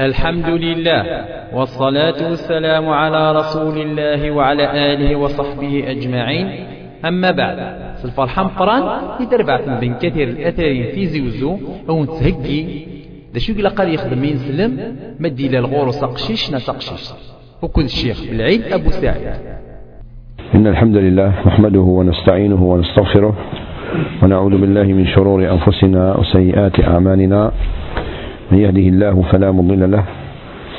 الحمد لله. والصلاة والسلام على رسول الله وعلى آله وصحبه أجمعين. أما بعد الفرحة مقران يدربع بين كثير الأثرين في زوزو أو نتهكي دا شو قال يخدم ينسلم مدي للغور سقشيش نسقشيش وكل الشيخ بالعيد أبو سعيد. إن الحمد لله نحمده ونستعينه ونستغفره ونعوذ بالله من شرور أنفسنا وسيئات أعمالنا. من يهده الله فلا مضل له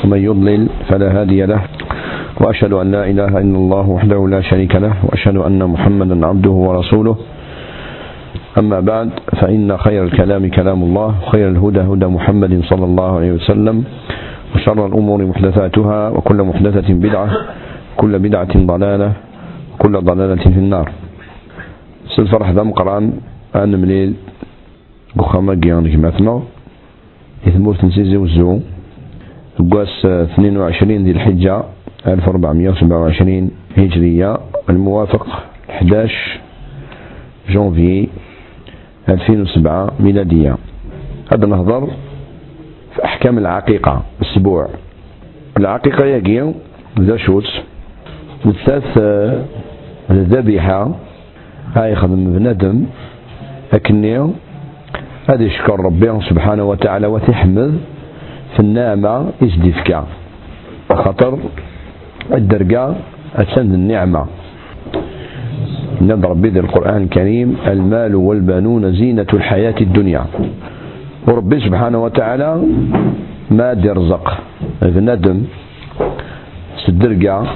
ومن يضلل فلا هادي له وأشهد أن لا إله إلا الله وحده لا شريك له وأشهد أن محمدا عبده ورسوله. أما بعد فإن خير الكلام كلام الله وخير الهدى هدى محمد صلى الله عليه وسلم وشر الأمور محدثاتها وكل محدثة بدعة كل بدعة ضلالة كل ضلالة في النار. سلفرح ذم قرآن أن مليل بخامة جيان كماتنا ثمورة نسيزي وزو. قواس 22 ذي الحجة 1427 هجرية. الموافق 11 جونفي 2007 ميلادية. هذا نهضر في أحكام العقيقة أسبوع العقيقة يجي ذا شوت الثالث الذبيحة هاي خدم بنادم أكني هذا يشكر ربي سبحانه وتعالى وتحمد في النعمة إزدفكا خطر الدرجة أتسند النعمة. نضرب بذي القرآن الكريم المال والبنون زينة الحياة الدنيا. وربي سبحانه وتعالى ما يرزق بنادم سدرقة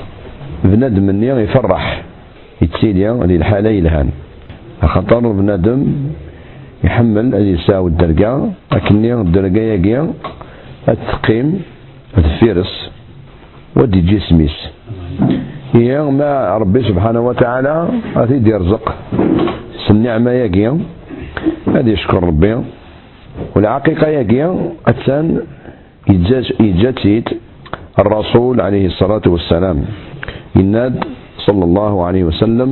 بنادم مني يفرح. يتسيدي هذه الحالة يلهان. خطر بنادم يحمل هذه يساوي الدرقة لكن الدرقة يقيا التقيم الفيرس ودي جسميس هي ما ربي سبحانه وتعالى أتيد يرزق النعمة يقيا هذا يشكر ربي. والعقيقة يقيا أتسان يجتيد الرسول عليه الصلاة والسلام. يناد صلى الله عليه وسلم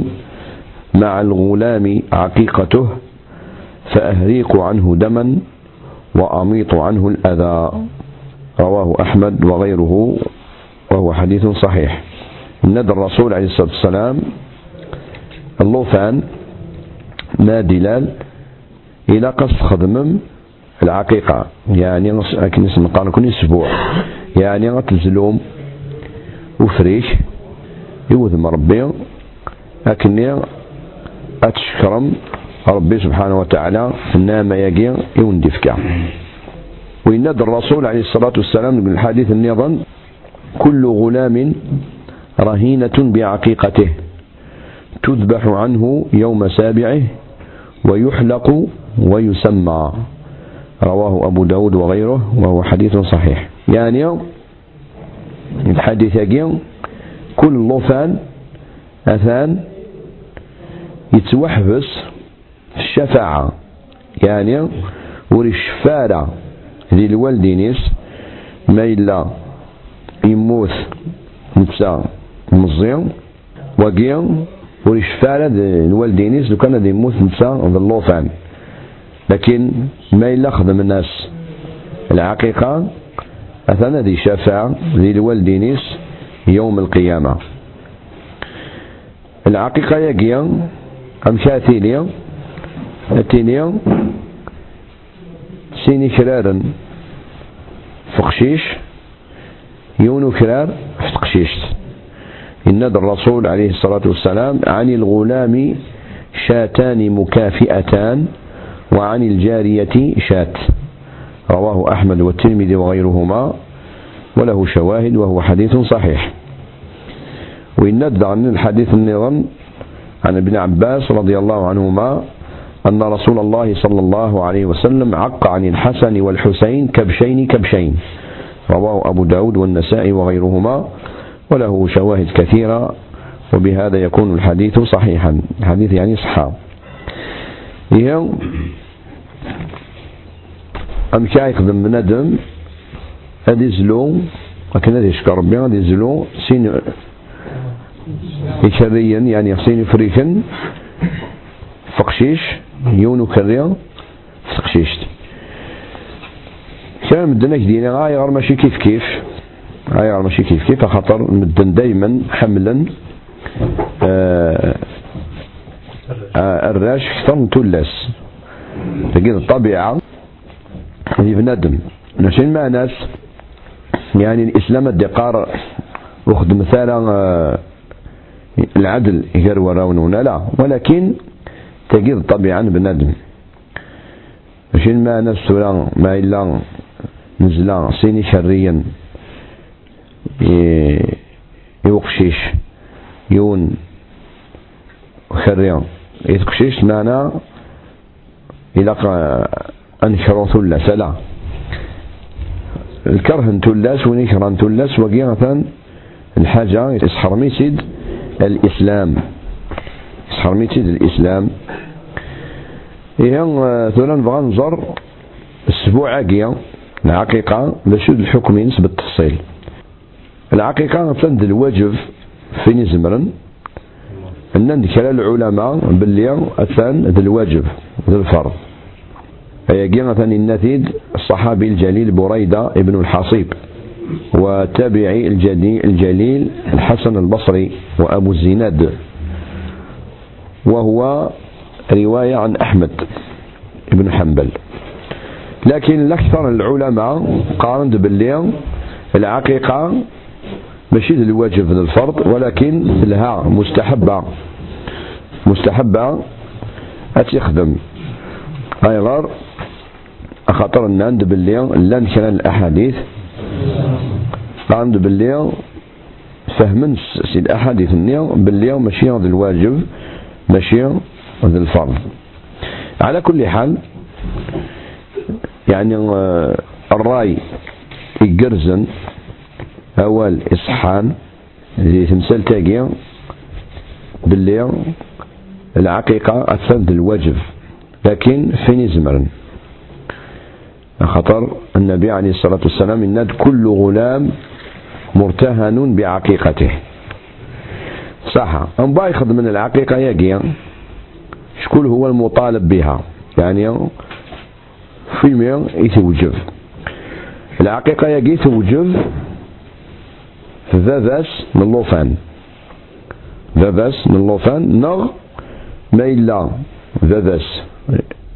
مع الغلام عقيقته فأهريق عنه دما وأميط عنه الأذى. رواه أحمد وغيره وهو حديث صحيح. ندى الرسول عليه الصلاة والسلام اللوفان ما دلال إلى قص خدمم العقيقة. يعني لكن اسم قال كل أسبوع. يعني غتزلوم وفريش يوذم ربي. لكن أتشكرم ربي سبحانه وتعالى النام يقي يوندفك ويناد الرسول عليه الصلاة والسلام من الحديث النظام كل غلام رهينة بعقيقته تذبح عنه يوم سابعه ويحلق ويسمى رواه أبو داود وغيره وهو حديث صحيح. يعني الحديث يقول كل لوفان أثان يتوحبس الشفاعة. يعني وري الشفارة ذي الوالدينيس ما إلا يموت نفسه مزيان وقيا وري الشفارة الوالدينيس لو كان يموت نفسه باللوفان لكن ما إلا خدم الناس. العقيقة أثناء ذي شفاعة ذي الوالدينيس يوم القيامة. العقيقة يقيا أم شاثيليا أتينيا سيني كرارا فقشيش يونو كرار فتقشيش إن الرسول عليه الصلاة والسلام عن الغلام شاتان مكافئتان وعن الجارية شات. رواه أحمد والترمذي وغيرهما وله شواهد وهو حديث صحيح. ويند عن الحديث النظام عن ابن عباس رضي الله عنهما أن رسول الله صلى الله عليه وسلم عق عن الحسن والحسين كبشين كبشين. رواه أبو داود والنسائي وغيرهما وله شواهد كثيرة وبهذا يكون الحديث صحيحا. الحديث يعني صحاب. هي أم كاي يخدم بنادم هذه زلو لكن هذه يشكر ربي هذه زلو سين إكريا يعني سين فريكا فقشيش. يونو كريا فقشيشت كان مدن جدينا غاير ماشي كيف كيف. غاير ماشي كيف كيف خاطر مدن دايما حملا آه آه الراش أكثر من تولاس تلقيت الطبيعة في بنادم. ناشين مع ناس يعني الإسلام الدقار وخد مثلا آه، العدل غير وراون لا. ولكن تجد طبيعا بنادم. ماشين ما ولا ما إلا نزلا سيني شريا يوقشيش يون خريا يتقشيش معنا إلى أنشروا ثلث لا. الكره تلاس ونكره تلاس مثلا الحاجة يسحر ميسيد الإسلام. يسحر ميسيد الإسلام. إيه ثولا نبغى نزر السبوع عاقية العقيقة لشد الحكمين بالتفصيل العقيقة مثلا الواجب فين زمرن أن ذكر العلماء باللي أثان ذا الواجب ذا الفرض. أيقين مثلا النتيد الصحابي الجليل بريدة ابن الحصيب وتابعي الجليل الحسن البصري وأبو الزناد. وهو رواية عن أحمد بن حنبل. لكن الأكثر العلماء قارن باللي العقيقة ماشي الواجب الفرض ولكن لها مستحبة مستحبة أتخدم أيضا أخطر الناند باللي لأن كان الأحاديث. عند باللي فهمن الأحاديث النية باللي ماشي هذا الواجب. ماشي الفرض على كل حال يعني آه، الرأي يقرزن أول إصحان اللي تمثل تاقي باللي العقيقة أثبت الواجب لكن فين يزمرن؟ خطر النبي عليه الصلاة والسلام إن كل غلام مرتهن بعقيقته. صح أم بايخذ من العقيقة يجي. شكون هو المطالب بها. يعني في المية يتوجب. العقيقة يجي توجب. ذاباس من لوفان. ذاباس من لوفان. نغ ما إلا ذاباس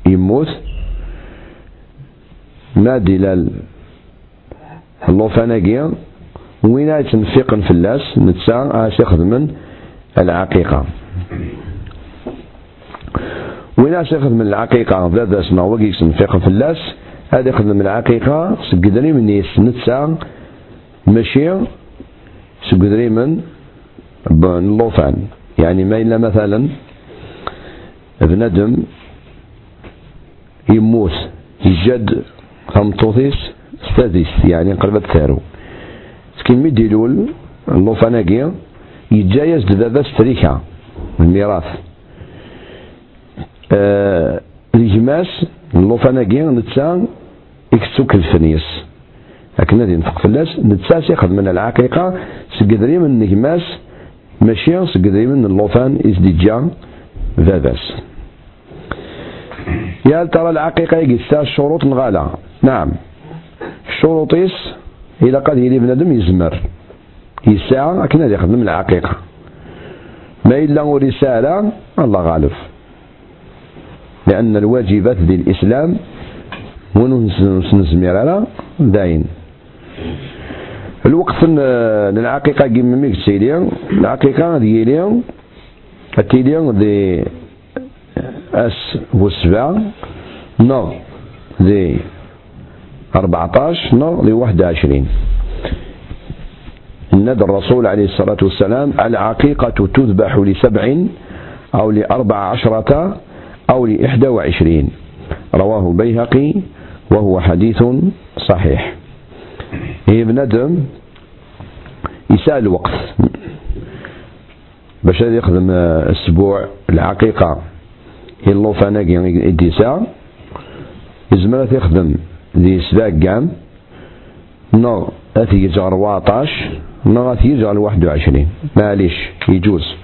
يموت. ما دلال. اللوفاناكيا وين في اللاس؟ نتسا اش يخدمن العقيقة. وين اش يخدم العقيقة ذا اسمه وقيك في اللاس هذا يخدم العقيقة سقدري من يس نتسا ماشي سقدري من اللوفان يعني ما إلا مثلا بندم يموت يجد تمطوطيس ستاديس يعني قربت ثارو سكين مي ديلول اللوفاناكي يتجايز لبابا ستريكا الميراث. آه الجماس اللوفاناكي نتسا إكتسوك الفنيس. لكن هذه نفق فلاس نتسا سيخذ من العقيقة سقدري من النجماس ماشي سقدري من اللوفان إزديجا ذاباس يا ترى العقيقة يقسا الشروط نغالا نعم. الشروطيس إذا قد يلي بنادم يزمر. يسعى أكن هذا يخدم العقيقة ما إلا رسالة الله غالب. لأن الواجبات ديال الإسلام ونزمير على داين. الوقت العقيقة كيما ميك سيدي العقيقة ديالي التيلي دي أس وسبع نو دي 14 نو ل 21 ندى الرسول عليه الصلاة والسلام العقيقة تذبح لسبع أو لأربع عشرة أو لإحدى وعشرين. رواه البيهقي وهو حديث صحيح. هي بندم يسأل الوقت باش يخدم أسبوع العقيقة. هي اللوفاناكي الديسا يزمر يخدم ذي سباق قام. نو أثي يجعل 14 أثي يجعل 21 معليش يجوز.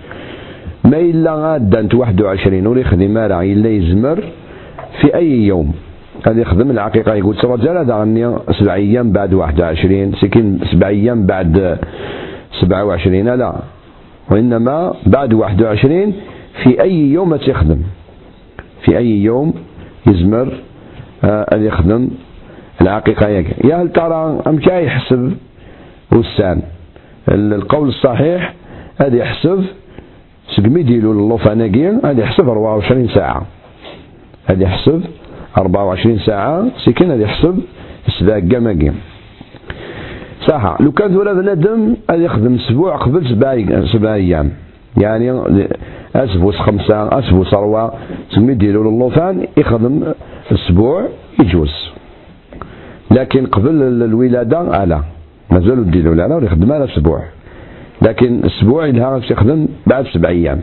ما إلا غادا 21 وري خدي مالع إلا يزمر في أي يوم. هذا يخدم العقيقة يقول الرجال هذا غني سبع أيام بعد واحد وعشرين سكين سبع أيام بعد سبعة وعشرين. لا وإنما بعد واحد وعشرين في أي يوم تخدم في أي يوم يزمر آه، أن يخدم العقيقة يا هل ترى أم كاي يحسب؟ وسان القول الصحيح هذا يحسب سقمي ديلو اللوفاناكي هذا يحسب 24 ساعة. هذا يحسب 24 ساعة سكين هذا يحسب سباق كاماكي صح لو كان ذولا بنادم هذا يخدم أسبوع قبل سبع أيام. يعني اسبوس خمسة اسبوس أربعة سمي ديروا للوفان يخدم أسبوع يجوز. لكن قبل الولادة ألا مازالوا ديروا لا يخدم على أسبوع. لكن أسبوع لها يخدم بعد سبع أيام.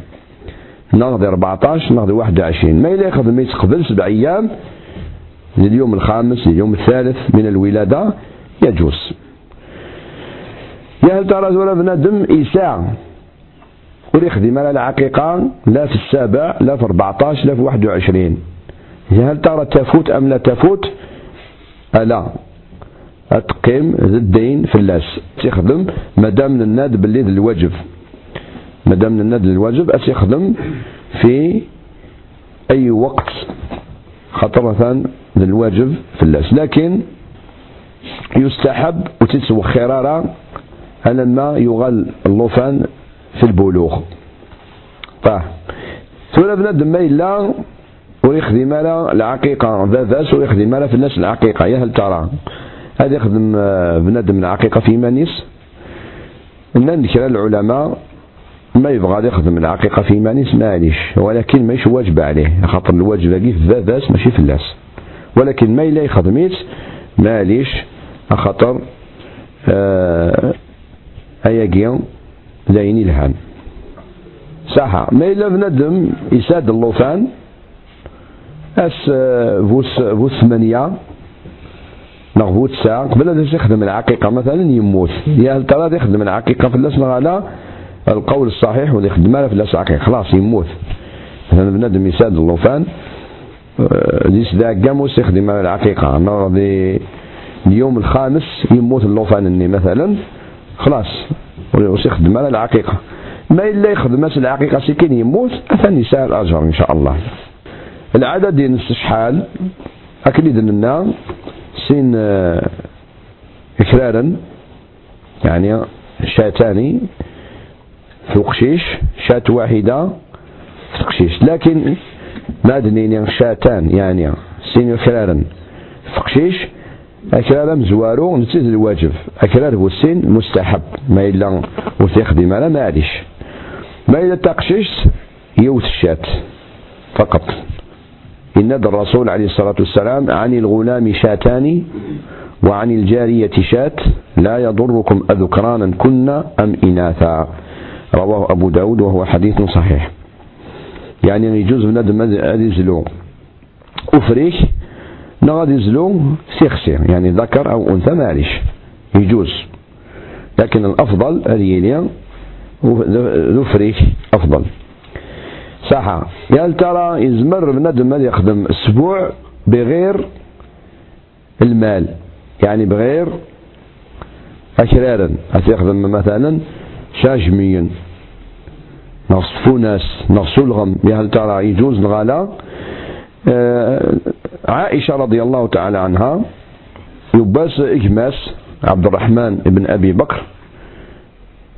ناخذ 14 ناخذ 21 ما إلا يخدم قبل سبع أيام لليوم الخامس لليوم الثالث من الولادة يجوز. يا هل ترى ولا بنادم إيساع؟ ويخدم على العقيقة لا في السابع لا في 14 لا في 21 يا هل ترى تفوت أم لا تفوت؟ ألا. أتقيم الدين في اللاس. تخدم مادام الناد باللي الواجب. مادام الناد الواجب أتخدم في أي وقت. خاطر مثلا الواجب في اللاس. لكن يستحب وتتسوى خرارة لما يغل اللوفان في البلوغ. طه ثم بنادم ما إلا ويخدم على العقيقة. ذا ويخدم على في الناس العقيقة. يا هل ترى؟ هذا يخدم آه، بنادم العقيقة في مانيس. إن ذكر العلماء ما يبغى يخدم العقيقة في مانيس معليش ولكن ماشي واجب عليه. خاطر الواجب في ذاس ماشي في اللاس. ولكن ما إلا يخدميت معليش خاطر آه أياكي لاين الهان صح ما إلا بنادم يساد اللوفان أس فوس فوس ثمانية. نغ ساعة قبل أن يخدم العقيقة. مثلا يموت. يا هل ترى يخدم العقيقة في اللسنا على القول الصحيح ولا يخدم في اللسنا العقيقة. خلاص يموت. مثلا بنادم يساد اللوفان ديس ذا قاموس يخدم العقيقة. اليوم الخامس يموت اللوفان مثلا. خلاص ويخدم على العقيقة. ما إلا يخدم العقيقة سكين يموت أثني يسال الأجر إن شاء الله. العدد شحال أكيد لنا سين آه، إكرارا يعني شاتان في قشيش شات واحدة في قشيش لكن ما دنين شاتان يعني سين إكرارا في قشيش أكرار مزوارو نتيز الواجب. أكرار هو السن مستحب ما إلا وتخدم على معليش ما إلا تقشيش يوت الشات فقط. إن الرسول عليه الصلاة والسلام عن الغلام شاتان وعن الجارية شات لا يضركم أذكرانا كنا أم إناثا. رواه أبو داود وهو حديث صحيح. يعني يجوز بنادم هذا يزلو أفريك نغادي يزلو سيخسي يعني ذكر أو أنثى معليش يجوز. لكن الأفضل هذه فريك أفضل. صح يا ترى يزمر بنادم هذا يخدم أسبوع بغير المال. يعني بغير أكرارا يخدم مثلا شاجميا نصفو ناس نغسو الغم. يا ترى يجوز الغلا آه، عائشة رضي الله تعالى عنها يباس إجماس عبد الرحمن بن أبي بكر.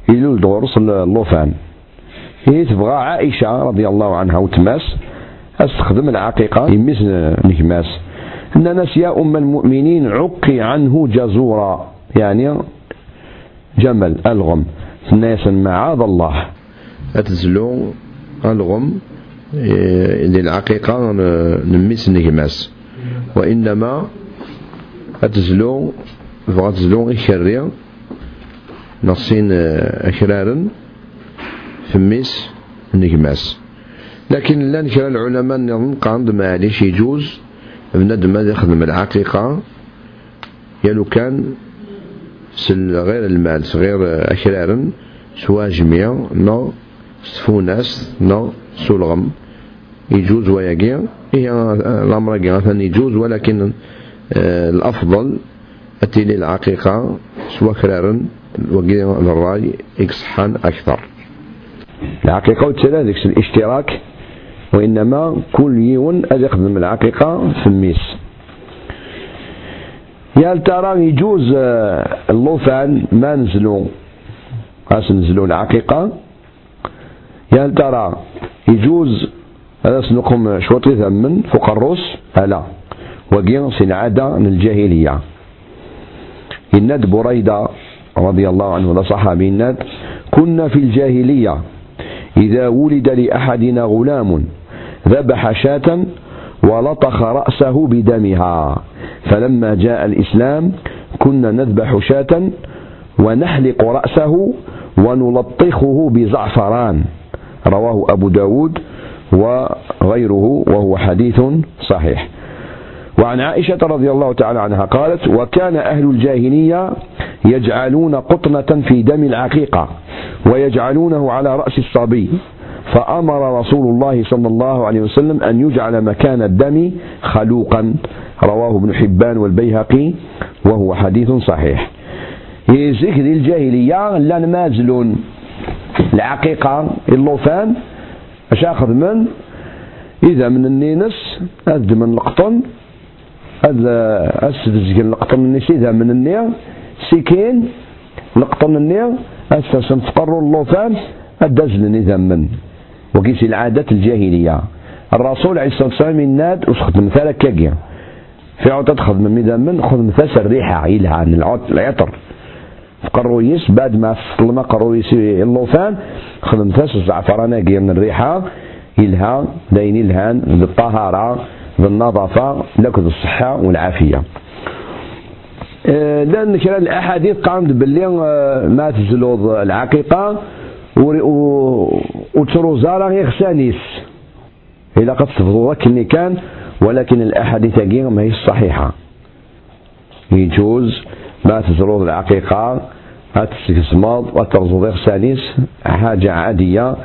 يلول دورس اللوفان. هي تبغى عائشة رضي الله عنها وتماس. استخدم العقيقة. يمس نجماس إن ناس يا أم المؤمنين عقي عنه جزورا. يعني جمل ألغم. ناس معاذ الله. أتزلو ألغم للعقيقة نميس نجماس وإنما أتزلو فغتزلو إكري نصين أكرارا فميس نجماس. لكن لأن كان العلماء نظن قاند معليش يجوز بنادم هذا يخدم العقيقة. يالو كان سل غير المال غير أكرارا سوا جميع نو سفوناس نو سولغم يجوز ويجي هي الأمر مثلا يجوز ولكن آه، الأفضل أتي للعقيقة سوا كرارا وقيل الراي إكسحان أكثر. العقيقة وتسالى ذيك الاشتراك. وإنما كل يون أذ يخدم العقيقة في الميس. يا ترى يجوز آه، اللوفان ما نزلوا؟ خاص نزلوا العقيقة. يا ترى يجوز هذا سنقوم شوطي ثمن فوق الروس؟ ألا. وقيا سن عادة من الجاهلية. إناد بريدة رضي الله عنه هذا صحابي إناد كنا في الجاهلية. إذا ولد لأحدنا غلام ذبح شاة ولطخ رأسه بدمها. فلما جاء الإسلام كنا نذبح شاة ونحلق رأسه ونلطخه بزعفران. رواه أبو داود وغيره وهو حديث صحيح. وعن عائشة رضي الله تعالى عنها قالت وكان أهل الجاهلية يجعلون قطنة في دم العقيقة ويجعلونه على رأس الصبي. فأمر رسول الله صلى الله عليه وسلم أن يجعل مكان الدم خلوقا. رواه ابن حبان والبيهقي وهو حديث صحيح. يزيك ذي الجاهلية لأن مازلون العقيقة اللوفان أش آخذ من؟ إذا من النينس اد من القطن. اد اسفزق القطن النيس إذا من النير. سكين القطن النير. أساسا تقروا اللوفان ادزلن اذا من وكيس العادة الجاهلية. الرسول عليه الصلاة والسلام يناد وخدم مثال كاكيا في عود تدخل من ميدا من خذ مثال الريحة عيلها عن العطر. قرويس بعد ما ما قرويس اللوفان خذ مثال الزعفران من الريحة. يلها داين الهان بالطهارة بالنظافة لكن الصحة والعافية. لأن كلا الأحاديث قامت باللي آه، ما تزلوض العقيقة وتروزا غير خسانيس. إلا قد تفضل كني كان ولكن الأحاديث ما هي الصحيحة يجوز ما تزروض العقيقة أتسكسماض وترزو غير خسانيس. حاجة عادية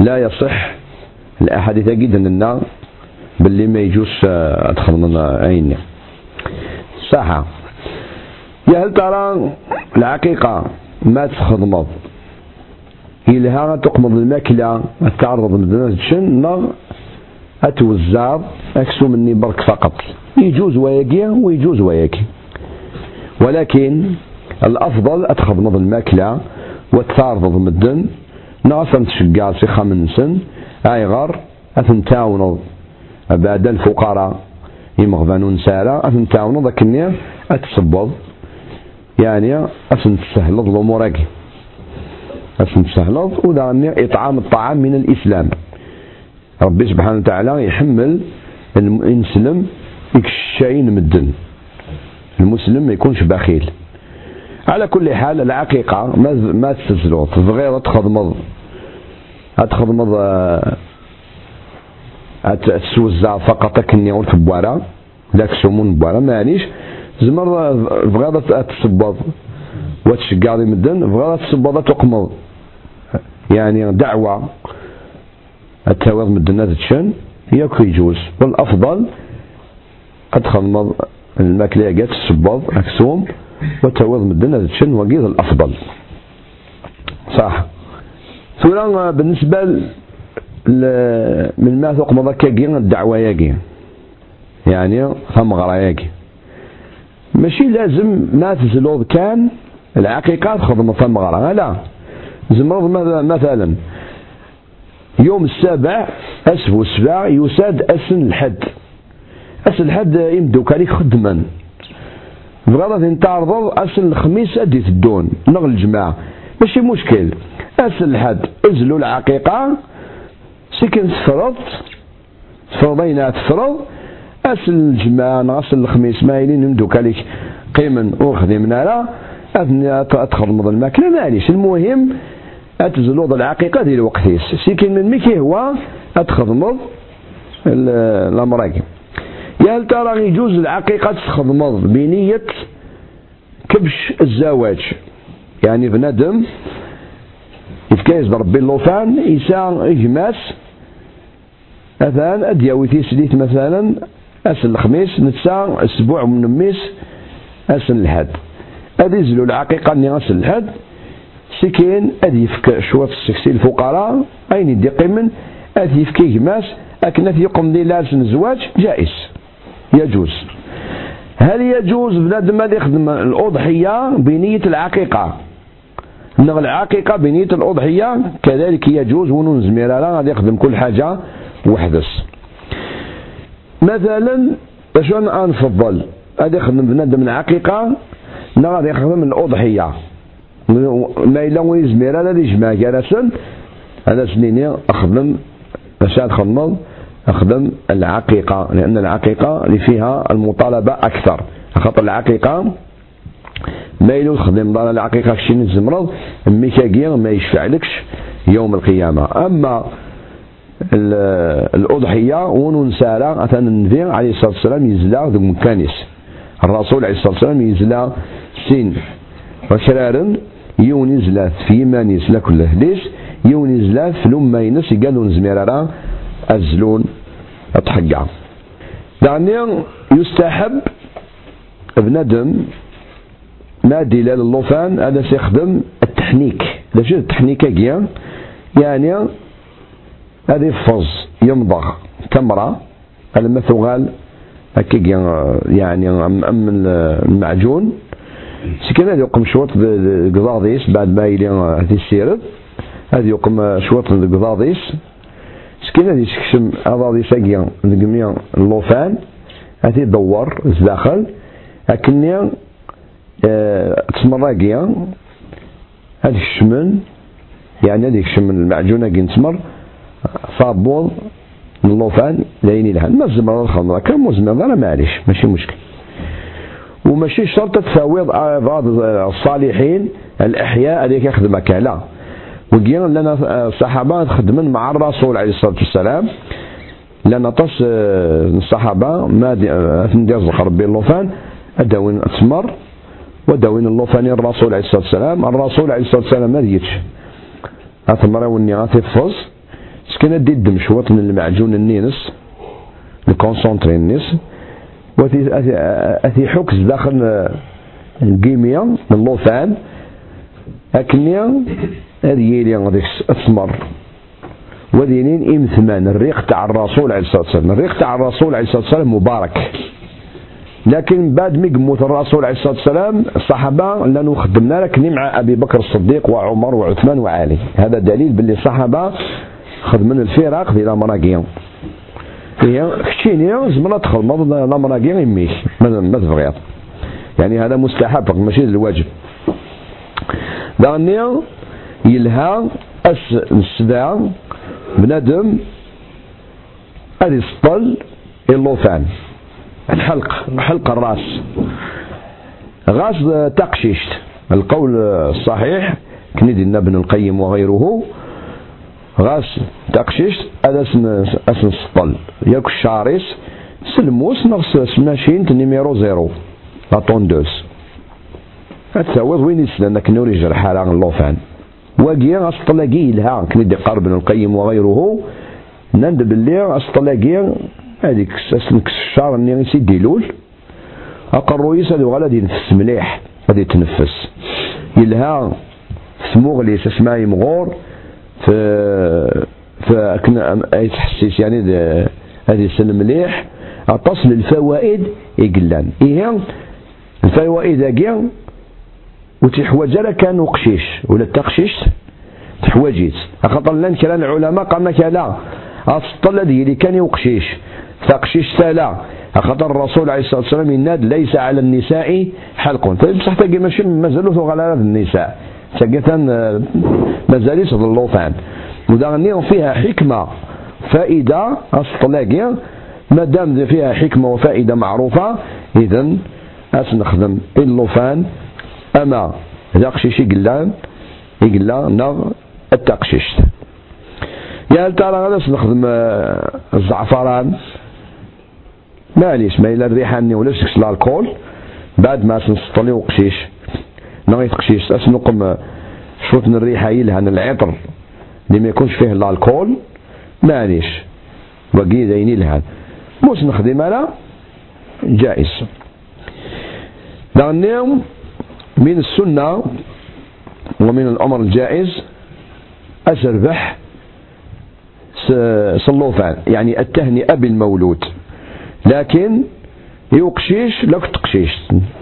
لا يصح. الأحاديث جدا لنا باللي ما يجوز أدخل من عيني. صحة. يا هل ترى العقيقة ما تخدمض يلها تقمض الماكلة تعرض من شن نار أتوزع أكسو مني برك فقط. يجوز وياكي ويجوز وياكي. ولكن الأفضل أتخضمض الماكلة وتعرض مدن ناصم تشقع سخة من سن أيغر أثنتاونض بعد الفقراء. يمغبانون سارة أثنتاونض ذاك أتصبض يعني أثن تسهل الأمور اسم سهلض ولا إطعام الطعام من الإسلام. ربي سبحانه وتعالى يحمل المسلم يكشاين مدن المسلم ما يكونش بخيل. على كل حال العقيقة ما ما تستزلو تبغي تخدمض تخدمض تسوزع فقط كني ولك بوارا. لاك سمون بوارا. مانيش. زمر بغا تصبض وتشقاضي مدن بغا تصبض تقمض. يعني دعوة. التواضع الدنات تشن هي يجوز. والأفضل أدخل الماكلة جات السباض أكسوم والتواضع من الدنات تشن وقيد الأفضل. صح. ثورا بالنسبة من ما ثق مضكا الدعوة يجي يعني ثم يجي ماشي لازم ما تزلوض كان العقيقات خذ ثم غرا لا. زمرض مثلا يوم السابع أسفو السبع يساد أسن الحد. أسن الحد يمدو كاريك خدما بغضة تعرض أسن الخميس أدي تدون نغ الجماعة. ماشي مشكل. أسن الحد أزلوا العقيقة. سكن تفرض. تفرضين تفرض. أسن الجماعة نغسل الخميس ما يلين يمدو كاريك قيمن وخدمنا لا أثناء تخدم الماكلة. معليش المهم أتزلوض العقيقة ديال وقتيس سيكن من ميكي هو أتخضمض الأمراكي يا ترى يجوز العقيقة تخضمض بنية كبش الزواج؟ يعني بنادم يتكايز بربي اللوفان يسا إجماس مثلا أدياوي تيسليت مثلا أسن الخميس نتسا أسبوع من ميس أسن الحد أدي يزلو العقيقة ني أسن الحد سكين أدي يفك شوية السكسي الفقراء أين يدي قيمن؟ أدي يفكي ماس أكن يقوم دي لازم الزواج جائز. يجوز. هل يجوز بنادم هذا يخدم الأضحية بنية العقيقة؟ نغ العقيقة بنية الأضحية كذلك يجوز ونون زميرة غادي يخدم كل حاجة وحدس. مثلا اش أنا نفضل غادي يخدم بنادم العقيقة نا غادي يخدم الأضحية ما إلا وين زميرة هذا يجمع جالسا أنا سنيني أخدم اش نخدم أخدم العقيقة لأن العقيقة اللي فيها المطالبة أكثر. خاطر العقيقة ما يلو تخدم دار العقيقة كشي نزمرض ميكاكيا ما يشفعلكش يوم القيامة. أما الأضحية وننسارة أثنى النبي عليه الصلاة والسلام يزلا ذو مكانيس. الرسول عليه الصلاة والسلام يزلا سين. وكرارا يون يزلا في مانيس لكل هليس يون يزلا في لما ينس قالوا نزميرا أزلون أتحقع يعني يستحب بندم ما دلال اللوفان هذا سيخدم التحنيك. شو التحنيك يعني هذا يفز يمضغ تمرة. ثغال؟ هكا يعني أم المعجون. سكن هذا يقوم شوط قضاضيس بعد ما يلي هذه السيرد. هذا يقوم شوط قضاضيس. سكين هذه يسكسم أضاضي ساقيا دقميا اللوفان. هذه يدور داخل أكني آه تسمراقيا هذه الشمن يعني هذه الشمن المعجونة كي نتمر صابون اللوفان لين لهن ما الزمر الخمرة كان مزمر راه معليش ماشي مشكل. وماشي شرط تفاوض بعض الصالحين الأحياء هذيك يخدمك لا. وقينا لنا الصحابة خدمن مع الرسول عليه الصلاة والسلام. لأن طس الصحابة ما ندير ربي اللوفان أداوين أتمر وداوين اللوفان الرسول عليه الصلاة والسلام. الرسول عليه الصلاة والسلام ما ديتش أتمر وني غاتفص سكن دي الدم شوط من المعجون النينس الكونسونتري النيس وثي أثي حكس داخل الكيمياء من اللوفان أكنيا هذه يلي غادي تسمر وذينين إمثمان الريق تاع الرسول عليه الصلاة والسلام. الريق تاع الرسول عليه الصلاة والسلام مبارك. لكن بعد ما يموت الرسول عليه الصلاة والسلام الصحابة لأنه خدمنا لك مع أبي بكر الصديق وعمر وعثمان وعلي. هذا دليل باللي الصحابة خدمنا الفراق ديال مراكيان هي كشيني زمرا تدخل لا مراكيان يميك ما تبغيض يعني هذا مستحب ماشي الواجب. دانيا يلها أس السداع بنادم هذه السطل اللوفان الحلق حلق الراس. غاز تقشيشت. القول الصحيح كندي ابن القيم وغيره غاس تقشيشت هذا اسم السطل. ياك الشارس سلموس نغس سماشين نيميرو زيرو. لا طوندوس التعويض وين يسلم؟ كنوري جرح على اللوفان. واقيا أسطلاقي لها. كندي قرب بن القيم وغيره. نند باللي أسطلاقي هذيك ساسنك الشعر اني سيدي لول. أقرو يسال وغلا دي نفس مليح. غادي تنفس. يلها ثموغلي سسماي مغور. فكنا أي تحسيس يعني هذه السنة مليح. اتصل الفوائد يقلان إيه؟ الفوائد هاكيا وتحواج راه كان قشيش ولا تقشيش؟ تحواجيت خاطر لأن كلام العلماء قالنا لا أفضل الذي اللي كان يقشيش. تقشيش لا خاطر الرسول عليه الصلاة والسلام يناد ليس على النساء حلق. فبصح تلقى ماشي مازالوا على النساء. تلقى مازال يصد اللوطان ودا فيها حكمة فائدة أصطلاقيا ما دام فيها حكمة وفائدة معروفة اذا أسنخدم اللوفان أما ذا قشيش يقلان يقلا نغ التقشيش. يا هل ترى غادا نخدم آه، الزعفران؟ معليش ما إلا الريحاني ولا سكس الكول بعد ما سنسطلي وقشيش نغ يتقشيش أسنقم آه، من الريحة يلهن العطر. اللي ما يكونش فيه الكول معليش بقي ذيني لها. مش نخدم على جائز. لأنهم من السنة ومن الأمر الجائز أسربح صلوفان يعني التهنئة بالمولود. لكن يقشيش لك تقشيش.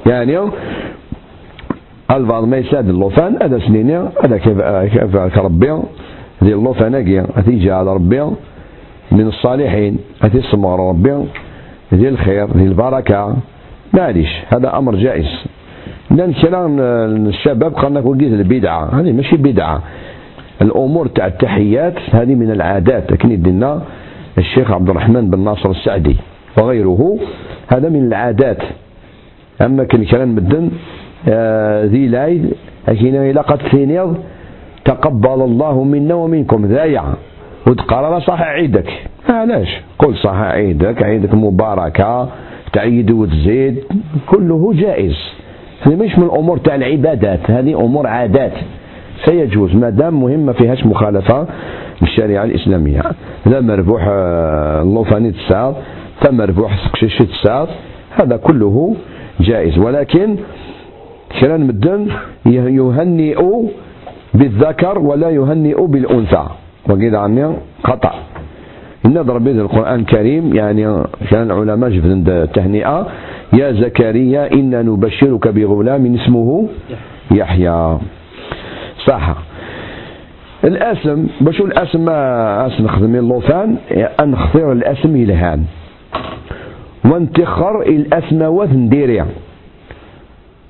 يعني البعض ما يساعد اللوفان؟ هذا سنين هذا كيف ربي ذي اللوفان هذي جاء على ربي. من الصالحين هذي سمار ربي. ذي الخير ذي البركة. معليش هذا أمر جائز. لأن كلام الشباب قالنا وقيت البدعة. هذه ماشي بدعة. الأمور تاع التحيات هذه من العادات. لكن يدنا الشيخ عبد الرحمن بن ناصر السعدي وغيره. هذا من العادات. أما كان كلام مدن ذي لاي لكن إلى قد ثينيض تقبل الله منا ومنكم ذايع وتقرر صح عيدك. علاش قل صح عيدك عيدك مباركة تعيد وتزيد كله جائز. هذه مش من الأمور تاع العبادات هذه أمور عادات. سيجوز ما دام مهمة فيهاش مخالفة للشريعة الإسلامية. لا مربوح آه، اللوفاني تسعة فمربوح سقشيشي تسعة هذا كله جائز. ولكن كلام مدن يهنئ بالذكر ولا يهنئ بالأنثى. وقيل عني خطأ نضرب به القرآن الكريم يعني كان العلماء جبت التهنئة. يا زكريا إنا نبشرك بغلام اسمه يحيى. صح. الأسم باش الأسم ما نخدم اللوفان أن نختار الأسم يلهان وانتخر الاسماوات نديريا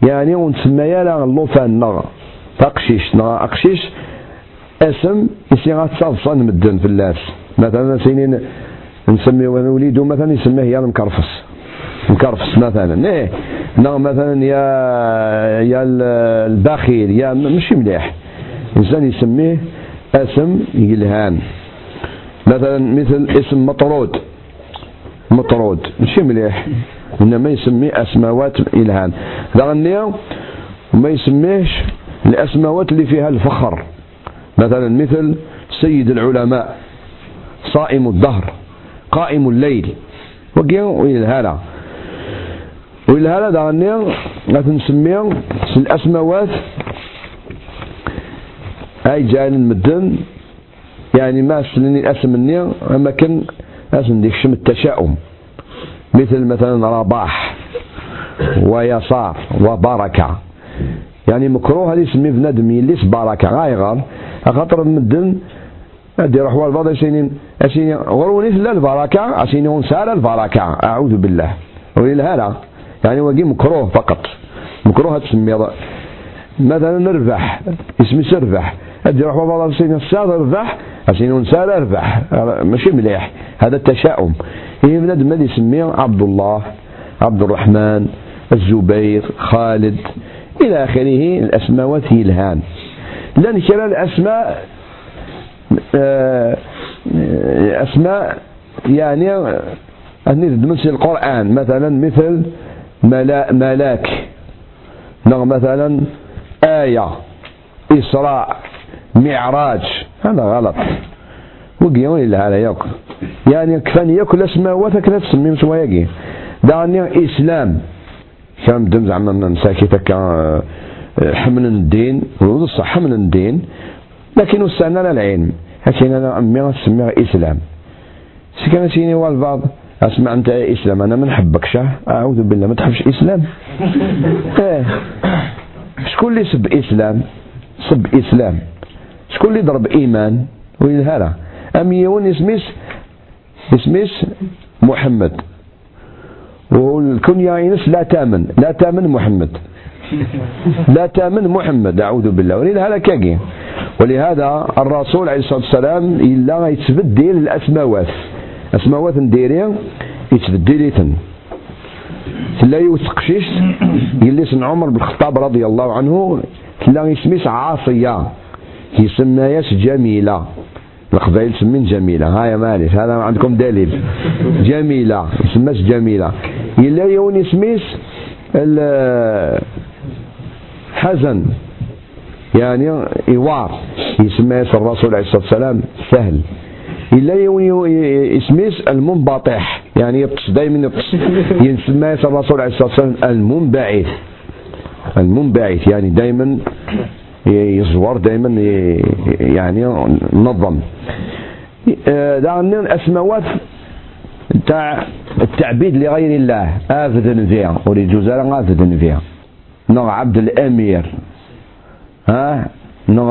يعني ونسمى يا اللوفان نغ تقشيش نغ أقشيش. اسم يصير تصادصا مدن في اللاس. مثلا سينين نسمي وليدو مثلا يسميه يا المكرفس. مكرفس مثلا. إيه. نغ مثلا يا يا البخيل يا ماشي مليح. الإنسان يسميه اسم يلهان مثلا مثل اسم مطرود. مطرود. ماشي مليح. إنما يسميه أسماوات إلهان. لأنه ما يسميهش الأسماوات اللي فيها الفخر. مثلا مثل سيد العلماء صائم الدهر قائم الليل. وكيو ويلهالا ويلهالا دغنيا غادي نسميه الأسماوات. هاي جاي المدن يعني ما سنني اسم مني أما كان اسم ديك شم التشاؤم. مثل مثلا رباح ويسار وبركة. يعني مكروه هذه يسمي بنادم يليس بركة غايغر خاطر المدن هادي يروح والبعض عشان عشان غروني لا البركة عشان ونسال البركة. أعوذ بالله. ولهذا يعني وقي مكروه فقط. مكروه تسمي مثلا نربح اسمي سربح. أدي روح بابا سين الساد اربح عشان نسال أربح. ماشي مليح. هذا التشاؤم. بنادم اللي يسميه عبد الله عبد الرحمن الزبير خالد إلى آخره الأسماء هي الهان لأن كلا الأسماء آه، أسماء يعني أني مثل القرآن. مثلا مثل ملاك. مثلا آية إسراء معراج. هذا غلط. وقيون إلا على يوك يعني كفاني يأكل اسماء كلا تسميهم شوية دعني إسلام. كان بدم زعما نساكي آه، حمل الدين. صح حمل الدين. لكن وسعنا العلم لكن أنا أمي أسميها إسلام. سكن سيني والبعض أسمع أنت إسلام أنا ما نحبكش أعوذ بالله ما تحبش إسلام؟ إيه. شكون اللي سب إسلام؟ سب إسلام. شكون اللي ضرب إيمان؟ وينهارا أم يون اسميس اسميس محمد والكنيا ينس لا تأمن. لا تأمن محمد. لا تأمن محمد. أعوذ بالله. ولهذا كاكي. ولهذا الرسول عليه الصلاة والسلام إلا يتبدل الأسماوات. أسماوات نديري يتبدل تلا يوثقشيش. يليس عمر بن الخطاب رضي الله عنه تلا يسميس عاصية. يسمياش جميلة. القبائل سمين جميلة. هاي مالش هذا عندكم دليل. جميلة يسماش جميلة. إلا يوني سميس حزن يعني إيوار يسمى الرسول عليه الصلاة والسلام سهل. إلا اسميس المنبطح يعني يبطش دائما يبطش ينسمى الرسول عليه الصلاة والسلام المنبعث. المنبعث يعني دائما يزور دائما يعني نظم. دعني آه، الأسماوات تاع التعبيد لغير الله. افذن فيها اريد جزارة افذن فيها نغ عبد الأمير. ها؟ نغ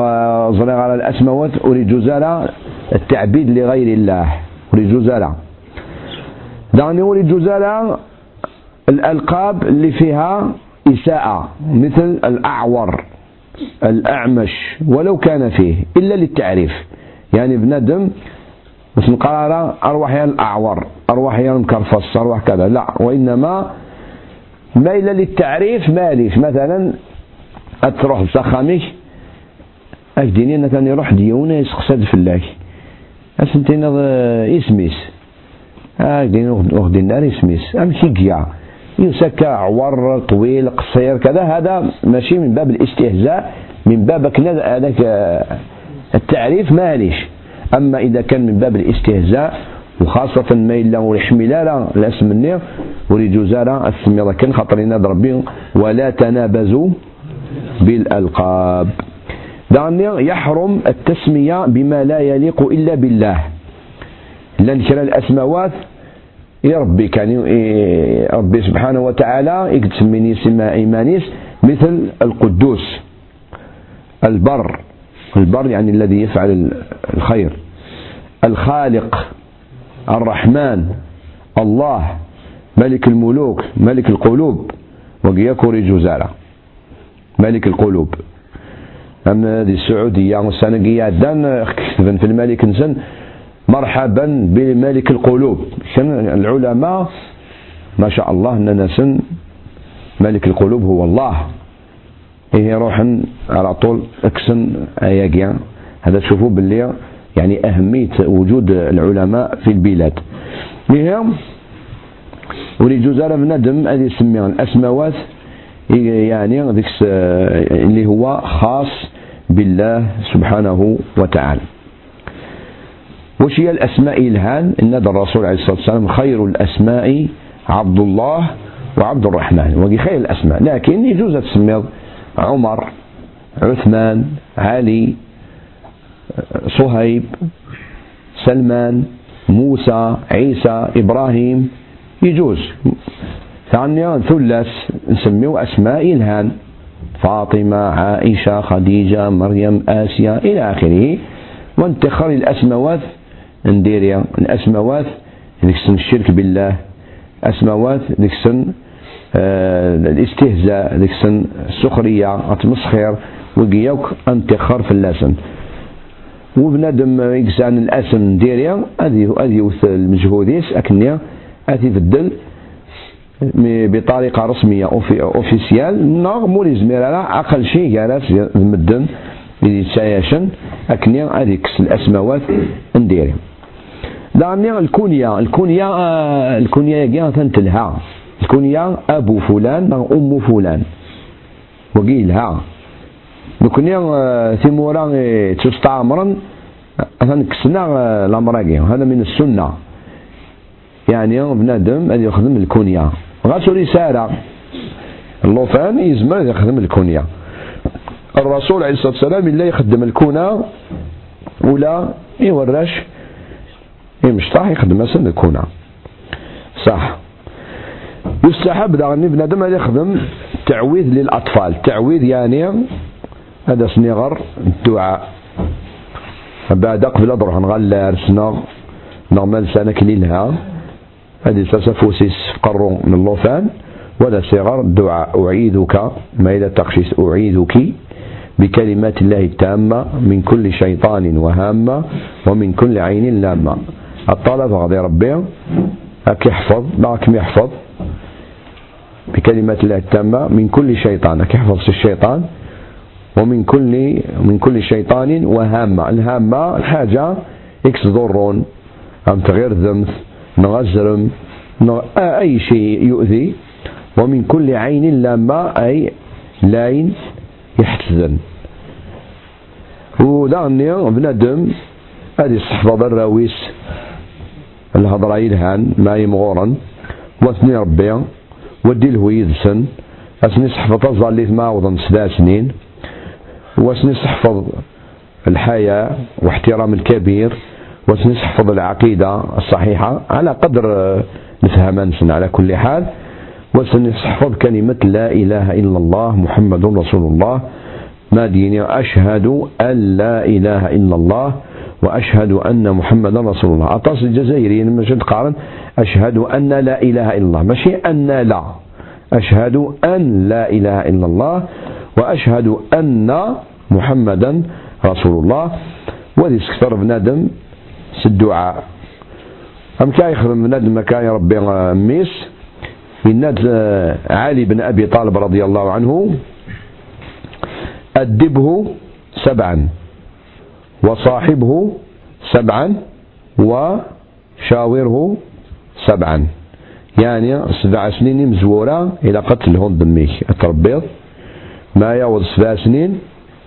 زريغ على الأسماوات اريد جزارة التعبيد لغير الله. اريد جزارة دعني اريد جزارة الألقاب اللي فيها إساءة مثل الأعور. الأعمش ولو كان فيه إلا للتعريف. يعني بنادم بس نقرا أرواح يا الأعور أرواح يا المكرفص أرواح كذا. لا وإنما ميل للتعريف ماليش مثلا أتروح بسخاميك أكديني أنا كان يروح ديونا يسقسد في الله أسنتين اسميس؟ أكديني أخدي النار اسميس. أمشي قيا. يسكى عور طويل قصير كذا. هذا ماشي من باب الاستهزاء من باب هذاك التعريف ماليش أما إذا كان من باب الاستهزاء وخاصة ما إلا ورحملالة الاسم النير ورجوزارة السميرة كان خاطرين ربي. ولا تنابزوا بالألقاب. دعني يحرم التسمية بما لا يليق إلا بالله. لأن كلا الأسماوات يا ربي كان ربي سبحانه وتعالى يكتسميني سما إيمانيس مثل القدوس. البر. البر يعني الذي يفعل الخير. الخالق. الرحمن. الله. ملك الملوك. ملك القلوب. وقياكوري جزارة ملك القلوب. أما هذه السعودية والسنة دان في الملك نسن مرحبا بملك القلوب. كان العلماء ما شاء الله أننا سن ملك القلوب هو الله. إيه روحا على طول أكسن اياقيا هذا تشوفوا باللي يعني أهمية وجود العلماء في البلاد. مهم ولي جزارة بندم هذه يسميها الأسماوات. يعني ذيك اللي هو خاص بالله سبحانه وتعالى. وش هي الأسماء الهان؟ إن الرسول عليه الصلاة والسلام خير الأسماء عبد الله وعبد الرحمن. وقي خير الأسماء. لكن يجوز تسمي عمر عثمان علي صهيب سلمان موسى عيسى إبراهيم. يجوز. ثانيا ثلث نسميه أسماء الهان. فاطمة عائشة خديجة مريم آسيا إلى آخره. وانتخر الأسموات نديريا الأسموات ذيك سن الشرك بالله. أسموات ذيك سن آه الاستهزاء ذيك سن السخرية أتمسخر وقيوك انتخر في اللسن وبنادم يقسان الأسم ديريا هذه هذه المجهوديس أكنيا هذه تبدل بطريقة رسمية أوفيسيال نغ موري زميرا أقل شيء جالس المدن اللي تسايشن أكنيا هذيك الاسماوات نديري دعني الكونيا الكونيا الكونيا يا تنتلها. الكونيا أبو فلان أم فلان. وقيلها نكوني ثمورا تستعمرا كسنا الامراكي هذا من السنة. يعني بنادم هذا يخدم الكونيا غاسو رسالة. اللوفان يزمر يخدم الكونيا الرسول عليه الصلاة والسلام الا يخدم الكونة ولا يوراش يمشطح يخدم مثلا الكونة. صح. يستحب دعني بنادم يخدم تعويذ للأطفال. تعويذ يعني هذا سنيغر الدعاء. بعد قبل أضرح نغلى سنغ نغمل سنة كليلها هذه سفوسيس قرو من اللوفان ولا صغر الدعاء. أعيذك ما إذا تخشيس أعيذك بكلمات الله التامة من كل شيطان وهامة ومن كل عين لامة. الطلب غضي ربي أك يحفظ معك يحفظ. بكلمات الله التامة من كل شيطان أك يحفظ الشيطان ومن كل من كل شيطان وهامة. الهامة الحاجة إكس ضرون أم تغير ذمث نغزرم أي شيء يؤذي. ومن كل عين لامة أي لاين يحتزن. ودعني بنادم هذه استحفظ الهضرة يلهان ما يمغورا واثني ربي ودي الهوي يدسن أسني صحفظ الظاليت ما وضن سدا سنين واسني صحفظ الحياة واحترام الكبير واسني صحفظ العقيدة الصحيحة على قدر نفهم على كل حال وسنحفظ كلمة لا إله إلا الله محمد رسول الله ما ديني أشهد أن لا إله إلا الله وأشهد أن محمدا رسول الله. أطاس الجزائري مش قارن أشهد أن لا إله إلا الله. ماشي؟ أن لا. أشهد أن لا إله إلا الله وأشهد أن محمدا رسول الله. وذي سكتر بنادم سدعاء. أم كاي يخدم بنادم كاي ربي ميس؟ يناد علي بن أبي طالب رضي الله عنه أدبه سبعا. وصاحبه سبعا وشاوره سبعا. يعني سبع سنين مزورة إلى قتلهم دميك التربيض ما يعوض سبع سنين.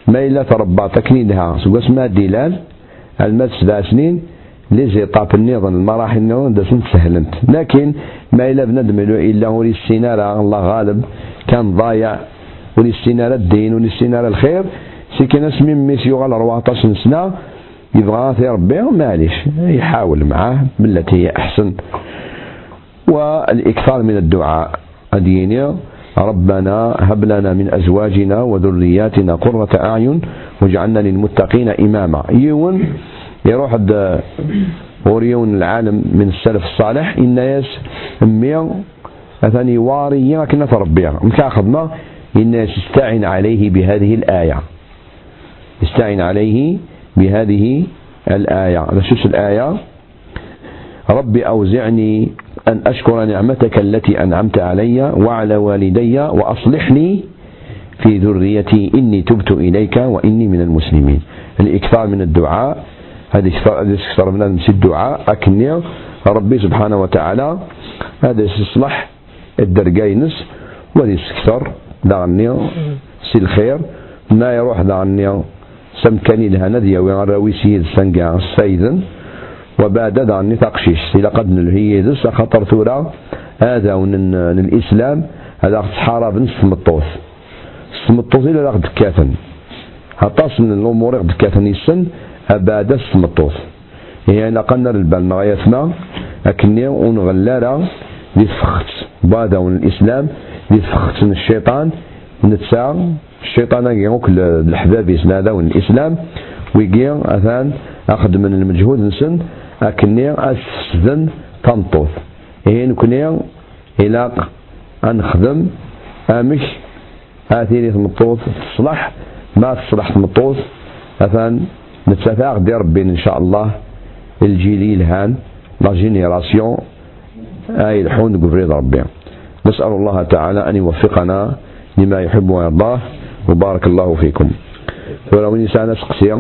ما إلا تربى تكنيدها. سوى اسمها ديلال. المات سبع سنين. لي طاب النظام. المراحل النظام دسن سهلنت. لكن ما إلا بندم إلا هو السينارة الله غالب. كان ضايع. وللسينارة الدين. وللسينارة الخير. سي كان اسمي ميسي يغال 14 سنة. يبغى في ربي معليش يحاول معاه بالتي هي أحسن. والإكثار من الدعاء. أديني ربنا هب لنا من أزواجنا وذرياتنا قرة أعين واجعلنا للمتقين إماما. يون يروح وريون العالم من السلف الصالح. إن ياس مية أثني واري كنا تربيها مكاخذنا. الناس استعن عليه بهذه الآية. استعن عليه بهذه الآية. شوش الآية. رب أوزعني أن أشكر نعمتك التي أنعمت علي وعلى والدي وأصلح لي في ذريتي. إني تبت إليك وإني من المسلمين. الإكثار من الدعاء. هذه أكثر من الدعاء أكني ربي سبحانه وتعالى هذا يصلح الدرجينس وهذا يستكثر دعني سي الخير. ما يروح دعني. سمكاني لها نديا وين راوي سيد سنقا سيدا وبعد دعني تقشيش. إلى قد الهيدس خطر ثورة. هذا ون الإسلام. هذا صحارى بن سمطوث سمطوث إلى لغد كاثن هطاس من الأمور غد كاثن يسن. أبعد سمطوث. أنا قلنا البال غايتنا أكني ونغلارا لفخت بعد الإسلام. لفخت الشيطان. نتسع الشيطان يقول الحباب هذا الإسلام ويجي أثان أخذ من المجهود نسن أكني أسذن تنطوث. إيه نكوني إلى أنخدم أمش آثيري تمطوث تصلح ما تصلح تمطوث أثان نتفاق دي ربي إن شاء الله الجيل الهان لا جينيراسيون أي الحون قبريد ربي. نسأل الله تعالى أن يوفقنا لما يحب ويرضاه وبارك الله فيكم ولو اني سانا سقسي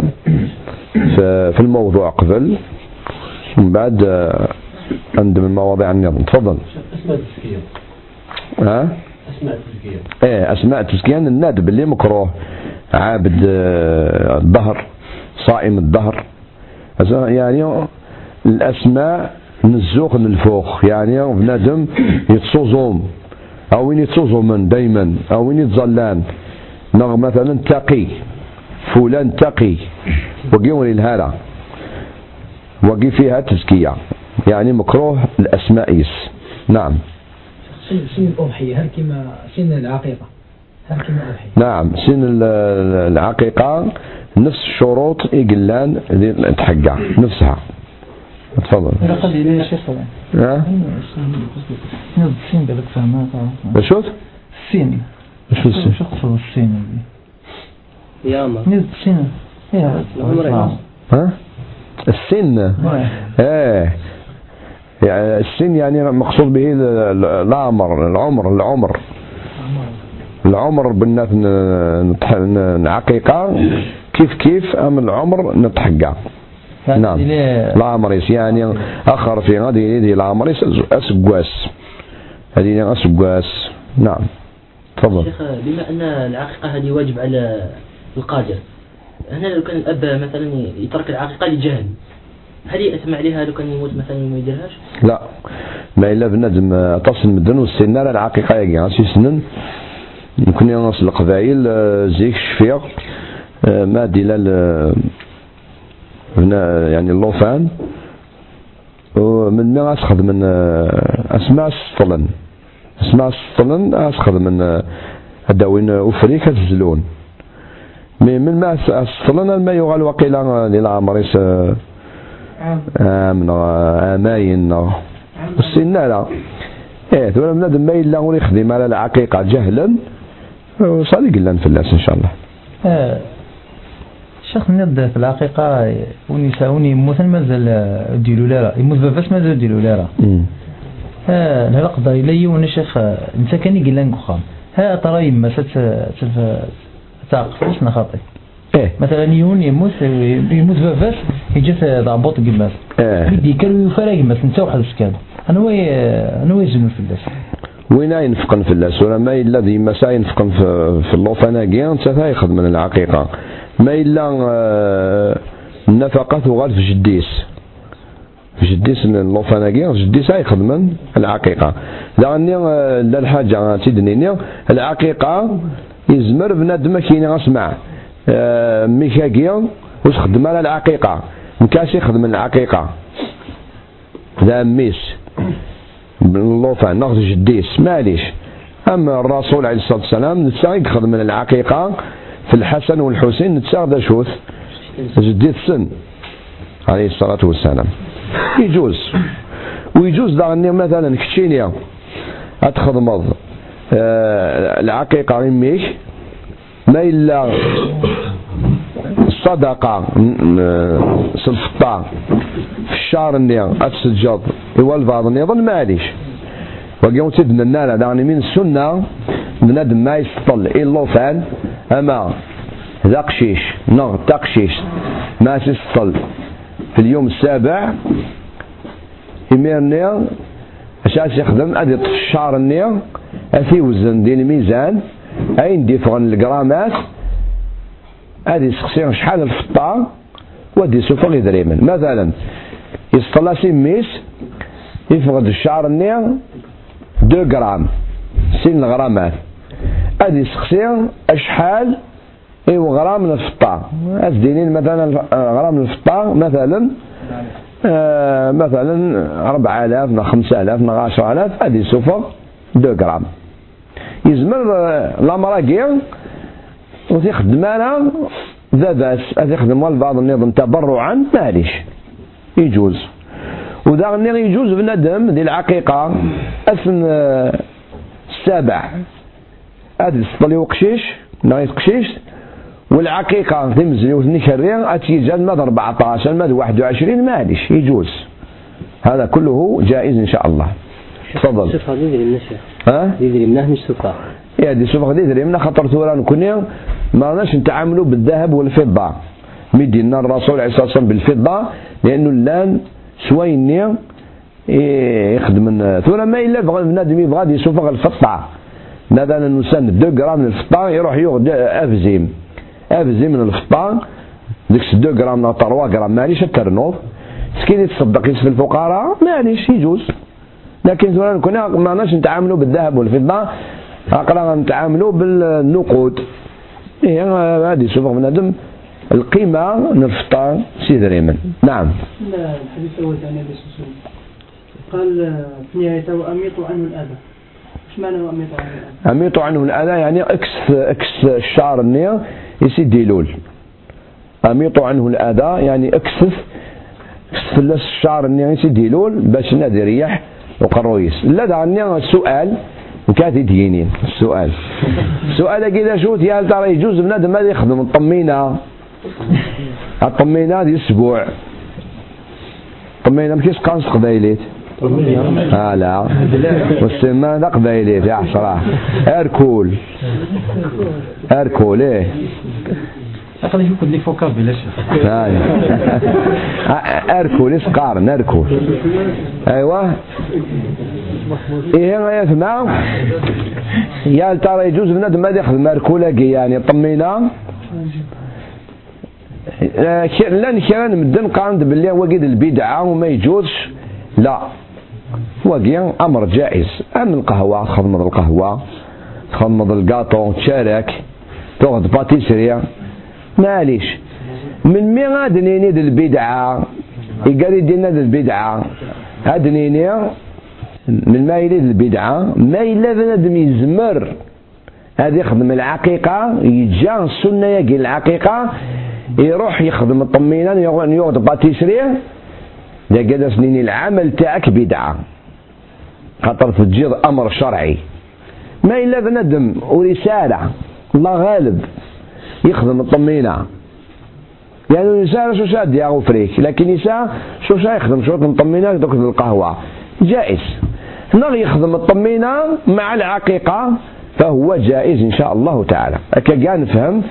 في الموضوع قبل من بعد عند من مواضيع النظام تفضل اسماء التزكية ها اسماء التزكية إيه اسماء التزكية النادب اللي مكروه عابد الظهر صائم الظهر يعني الاسماء نزوق الفوق يعني بنادم يتصوزوم أو وين يتصوزوم دايما أو وين يتظلان مثلا تقي فلان تقي وقيون الهالة وقي فيها تزكية يعني مكروه الأسماء يس نعم سن الأضحية هل كما سن العقيقة هل كما أضحية نعم سن العقيقة نفس الشروط إقلان تحقع نفسها تفضل قد إليه شيخ ها؟ السين بالك فهمها بشوف؟ السين شو السين؟ شو قصد السين ياما. نزل السين ها؟ السن إيه. يعني السن يعني مقصود به العمر العمر العمر. العمر بالناس عقيقة كيف كيف أم العمر نتحقق نعم. العمريس يعني آخر في غادي هذه العمريس أسقواس. هذه أسقواس. نعم. تفضل. شيخ بما أن العقيقة هذه واجب على القادر هنا لو كان الأب مثلا يترك العقيقة لجهل هل يأثم عليها لو كان يموت مثلا وما يديرهاش؟ لا. ما إلا بنادم تصل مدن والسنة على العقيقة يا غاسي سنن. يمكن ينص القبائل آه، زيك شفيق آه، ما ديلا يعني اللوفان. ومن ما أسخذ من آه، أسماء السطلن أسماء السطلن أسخذ من أداوين أفريكا تزلون من ما السطلن ما يغال وقيلا للعمريس عام عامين السنة لا إيه ولا بنادم ما إلا غير يخدم على العقيقة جهلا صديق الله نفلاس إن شاء الله. آه، الشيخ نبدا في الحقيقة ونساء يموت مازال ديلو لا يموت باباس مازال ديلو لا. ها لا قدر إلا يون الشيخ انت كان يقول لك خام ها ترى يما ست تعقفش نخاطي إيه. مثلا يون يموت يموت باباس يجي ضعبوط قماس إيه. يدي كان يفرق قماس انت واحد سكان أنا وي أنا وي زنو في الناس. وين ينفقن في الله سورة ما إلا ذي مسا ينفقن في, في اللوفانا كيان تتا يخدم من العقيقة. ما إلا آه، النفقة تغال في جديس. جديس اللوفانا كيان جديس يخدم العقيقة. لأني آه، لا الحاجة تدنيني العقيقة يزمر بنادم كينا اسمع. آه، ميكا كيان وش خدم على العقيقة. مكاش يخدم العقيقة. ذا ميس. اللوفا ناخذ جديس معليش أما الرسول عليه الصلاة والسلام نتسا يأخذ من العقيقة. في الحسن والحسين نتسا شوث. جديد السن عليه الصلاة والسلام. يجوز. ويجوز دعني مثلا كتشينيا. أتخدمض. آه العقيقة يميك ما إلا الصدقة سلفطا في الشهر النيا أتسجد إوا البعض يظن معليش وقيون تدنا النالا دعني من السنة. بنادم ما يسطل إلا فعل أما ذا قشيش نغ تقشيش ما يسطل في اليوم السابع يمير النيا أساس يخدم؟ أدي الشهر النيا أثي وزن دين الميزان أين دي فغن الجرامات هذه سقسي شحال الفطار ودي سوفا يدريمن مثلا يسطلا سيميس يفقد الشعر النير دو غرام سين الغرامات. هذه سقسي اشحال ايوا غرام الفطار أزدينين مثلا غرام الفطار مثلا آه مثلا 4000 خمسة آلاف 10000 هذه سوفا دو غرام. يزمر لامراكي وتيخدم أنا ذا باس يخدم البعض النظام تبرعا معليش يجوز. وذا يجوز بنادم دي العقيقة. أثن السابع. هذا السطلي وقشيش نايت قشيش. والعقيقة في وثني كرير أتيجان ماذا 14 ماذا 21 معليش يجوز. هذا كله جائز إن شاء الله. تفضل. شوف هذا يدري من ها؟ يدري منه مش سفا يا دي من خاطر ثورة نكون ما رناش نتعاملوا بالذهب والفضة. مدينا الرسول عليه الصلاة والسلام بالفضة لأنه الآن سويني يخدم ثورة. ما إلا بغى بنادم يبغى يسوفغ الفطة مثلا نسان دو غرام من الفطة يروح ياخذ أفزيم. أفزيم من الفطة ديك دو غرام ولا 3 غرام معليش الترنوض سكين يتصدق في الفقراء معليش يجوز. لكن ثورة نكون ما رناش نتعاملوا بالذهب والفضة أقرأ نتعاملوا بالنقود. إيه هذه سوف بنادم القيمة نفطر سيد ريمن نعم. الحديث الأول عن عليه وسلم قال في نهايته وأميط عنه الأذى. إيش معنى وأميط عنه الأذى؟ أميط عنه الأذى يعني إكس إكس الشعر النية يسيد ديلول. أميط عنه الأذى يعني أكسف فلس الشعر النية يسيد ديلول باش نادي ريح وقرويس. لا دعني السؤال وكاتي دينين السؤال السؤال كذا شوت يا هل ترى يجوز بنادم ماذا يخدم الطمينة الطمينة دي أسبوع. الطمينة مش قانص قبايليت آه لا. والسمان ذا قبايليت يا حصرا اركول اركول إيه. اللي فوق بلا شك اركول اسقار اركول أيوه. إيه يا ثما يا ترى يجوز بنادم ما ياخذ ماركولا يعني طمينا آه، لأن كان مدن قاند باللي وقيد البدعة وما يجوزش لا. وقيا أمر جائز. ام القهوة تخدم القهوة تخدم القاطو تشارك تأخذ باتيسريا معليش. من مين غاد نيني دي البدعة؟ يقال يدينا دي البدعة. هاد نيني من ما يلي البدعة؟ ما إلا بنادم يزمر. هذا يخدم العقيقة يجا السنة يجي العقيقة يروح يخدم الطمينة يأخذ باتيسري لا قال سنين العمل تاعك بدعة. خاطر تجيض أمر شرعي. ما إلا بنادم ورسالة. الله غالب. يخدم الطمينة. يعني النساء شو شاد يا غفريك. لكن نساء شو شا يخدم شو الطمينة دوك القهوة. جائز. نغ يخدم الطمينة مع العقيقة فهو جائز إن شاء الله تعالى. كاع نفهم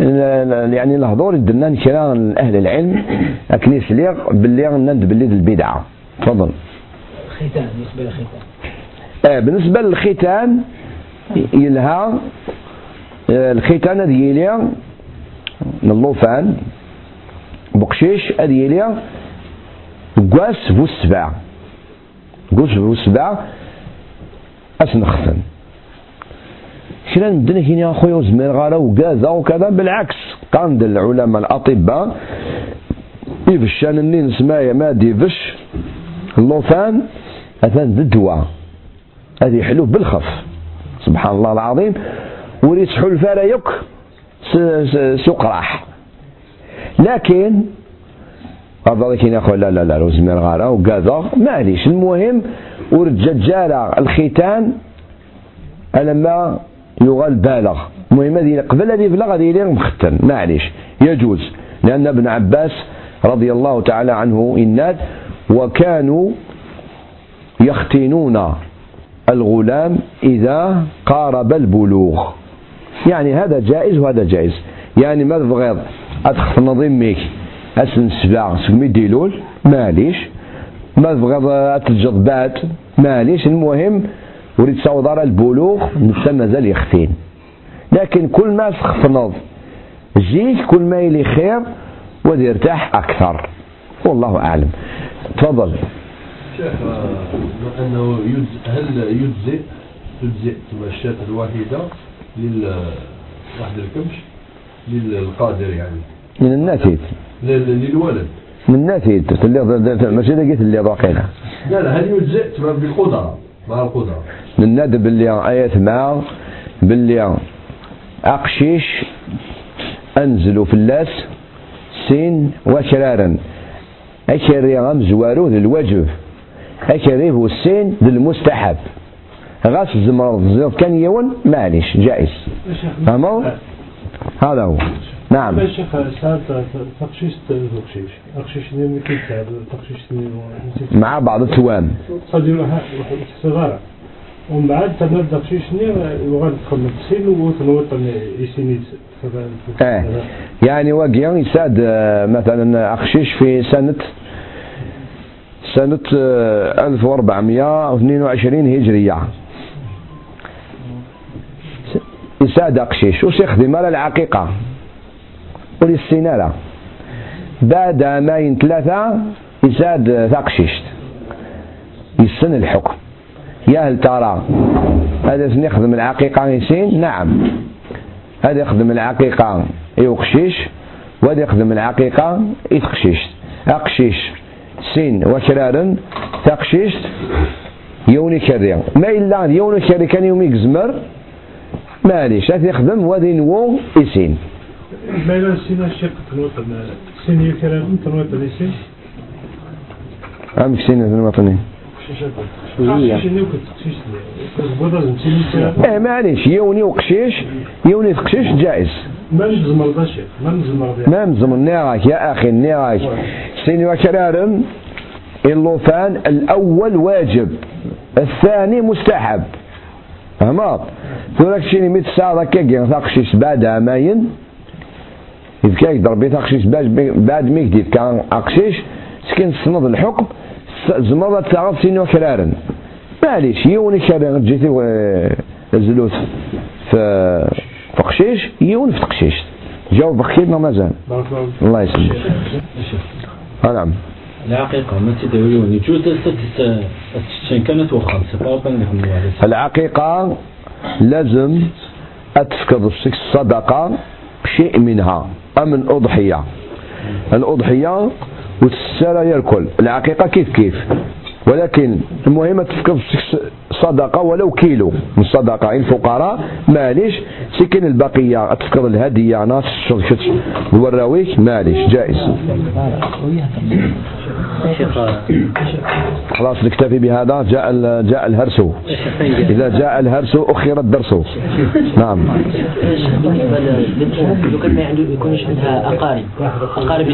يعني الهضور درنا كرا أهل العلم لكن يسليق باللي ند باللي البدعة. تفضل. ختان بالنسبة للختان. آه بالنسبة للختان يلها آه، الختان هذه يليا نلوفان بقشيش هذه يليا قواس بو السبع قواس بو السبع أسنختن كلا ندنا هنا يا خويا وزمير غالا وكذا وكذا؟ بالعكس قاند العلماء الأطباء يفشان النين سمايا ما ديفش اللوفان أثان بالدواء هذه حلو بالخف. سبحان الله العظيم. وريسحو الفارا يك سوق راح. لكن أفضل كي نقول لا لا لا روزمير غارة وكذا. معليش المهم ورجال الختان لما يغال بالغ. المهم هذه قبل هذه بلغ هذه لين مختن معليش. يجوز. لأن ابن عباس رضي الله تعالى عنه إناد وكانوا يختنون الغلام إذا قارب البلوغ. يعني هذا جائز وهذا جائز. يعني ما تبغيض أدخل نظيمك أسن سبع سمي ديلول. معليش. ما تبغيض أتجد بات معليش. المهم وريد صوضار البلوغ نسا مازال يختين. لكن كل ما تخفنض جيك كل ما يلي خير ودي يرتاح أكثر. والله أعلم. تفضل. شيخ آه، يجزئ هل يجزئ؟ تجزئ الشاة الواحدة لل واحد الكبش للقادر يعني. من الناتج. لل- للولد. من الناتج. اللي ماشي لقيت اللي باقينا. لا لا هل يجزئ؟ بالقدرة مع القدرة. من ناد باللي آيات مع باللي أقشيش أنزلوا في اللاس سين وشرارا. أكري غم زوارو للوجه أكري هو السين للمستحب غاس الزمر الزيض كان يون معليش جائز. فهموا؟ هذا هو. نعم. الشيخ ساعات تقشيش تقشيش. تقشيش مع بعض التوام. صديق صغار ومن بعد تبدا تقشيش نيم وغاد تدخل السين وتنوط يسيني آه يعني واقيا يساد آه، مثلا أخشيش في سنة سنة آه، 1422 هجرية. يساد أقشيش وش يخدم على العقيقة. وللسنالة بعد ماين ثلاثة يساد ثقشيشت يسن الحكم. يا هل ترى هذا يخدم العقيقة؟ يسين نعم. هذا يخدم العقيقة يقشيش وهذا يخدم العقيقة يتقشيش أقشيش. سين وشرارن تقشيش يوني كري ما إلا يوني كري كان يومي زمر معليش. هذا يخدم وهذا ينوو يسين. ما إلا السين الشيخ تنوط السين يكرم تنوط السين عمك سين المطنين إيه معليش. يوني وقشيش. يوني تقشيش جائز. ما نزمر شيخ ما نزمر نيراك يا أخي نيراك سين وكرارم اللوفان الأول واجب. الثاني مستحب. فهمت ثورك شيني ميت ساعة كي تقشيش بعد ماين إذا كان ضربي تقشيش بعد ميك كان أقشيش سكن سنض الحكم. زمرة تعرف سين وكرارن معليش يوني كرارن جيتي زلوت في في قشيش يون في تقشيش. جاوب بخير مازال. بارك الله يسلمك. آه نعم. الحقيقة ما تدعوون يجوز تتشين كانت وخام العقيقة لازم أتفكر الصدقة بشيء منها. أمن أضحية الأضحية وتسالى ياكل العقيقة كيف كيف؟ ولكن المهم تفكر صدقة ولو كيلو من الصدقة الفقراء معليش سكن البقية. تفكر الهدية. ناس الشركة الوراويك معليش جائز. خلاص نكتفي بهذا. جاء جاء الهرس. إذا جاء الهرس أخر الدرس نعم. لو كان ما يكونش عندها أقارب. أقارب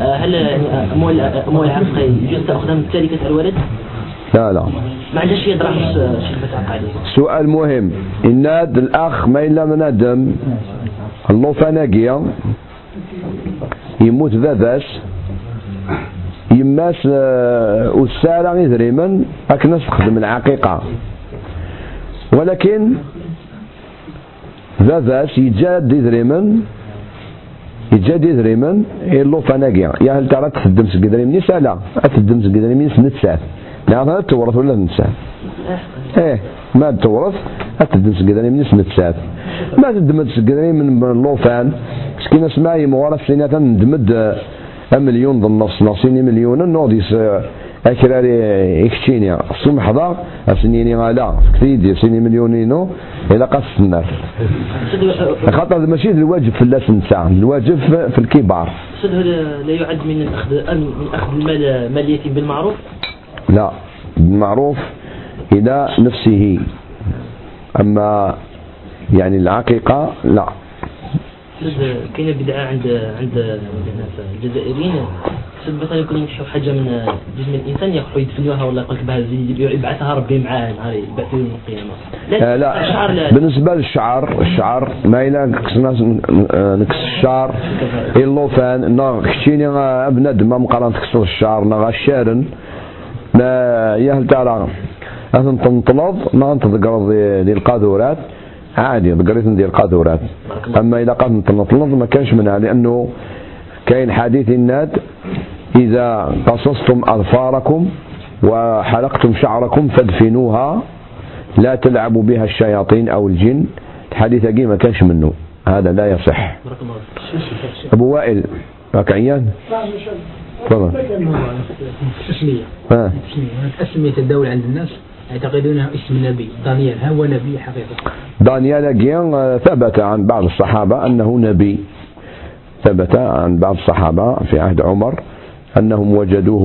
آه، هل أموال أموال العقد يجوز تأخذها من تركة الولد؟ لا لا. ما عندهاش بتعق عليه سؤال مهم. هاد الأخ ما إلا من آدم. اللوفاناقية يموت باباس. يماس آه، والسارة يدريمن أكنا تخدم العقيقة. ولكن باباس يجاد يدريمن يجاد يدريمن اللوفاناقية يا هل ترى تخدم سكدريم نسا لا. تخدم سكدريم نس نتساف لا هذا تورث ولا نتساف إيه ما تورث. أتدمس قدري من اسم تسات ما تدمس قدري من اللوفان مسكين اسمعي موارا سنة ندمد مليون ضمن نص نصيني مليون. نوضيس أكراري إكتشيني الصوم حضا أسنيني غالا كثير سيني مليونينو إلى قص الناس. خاطر ماشي الواجب في الناس نساء الواجب في الكبار. لا يعد من أخذ من أخذ المال مال اليتيم بالمعروف؟ لا بالمعروف إلى نفسه. أما يعني العقيقة لا. أستاذ كاينة بدعة عند عند الجزائريين؟ مثلا يكون ينحوا حاجة من جسم الإنسان يروحوا يدفنوها ولا يقول لك بها يبعثها ربي معاه نهار يبعثوا يوم القيامة. آه لا. الشعر لا. بالنسبة للشعر الشعر ما إلا نكس ناس نكس الشعر. اللوفان نا كشيني بنادم ما مقارنة تكس الشعر نا غشارن نا يهل ترى أثن تنطلض ما تقرض ديال القاذورات؟ عادي ذكرت ديال القاذورات. أما إذا قد تنطلض ما كانش منها لأنه كاين حديث الناد إذا قصصتم أظفاركم وحلقتم شعركم فادفنوها لا تلعب بها الشياطين أو الجن. الحديث هكي ما كانش منه؟ هذا لا يصح. أبو وائل راك عيان تفضل. تسمية ها؟ تسمية الدولة عند الناس يعتقدونها اسم نبي. دانيال هو نبي حقيقة. دانيال جيان آه، ثبت عن بعض الصحابة أنه نبي. ثبت عن بعض الصحابة في عهد عمر. أنهم وجدوه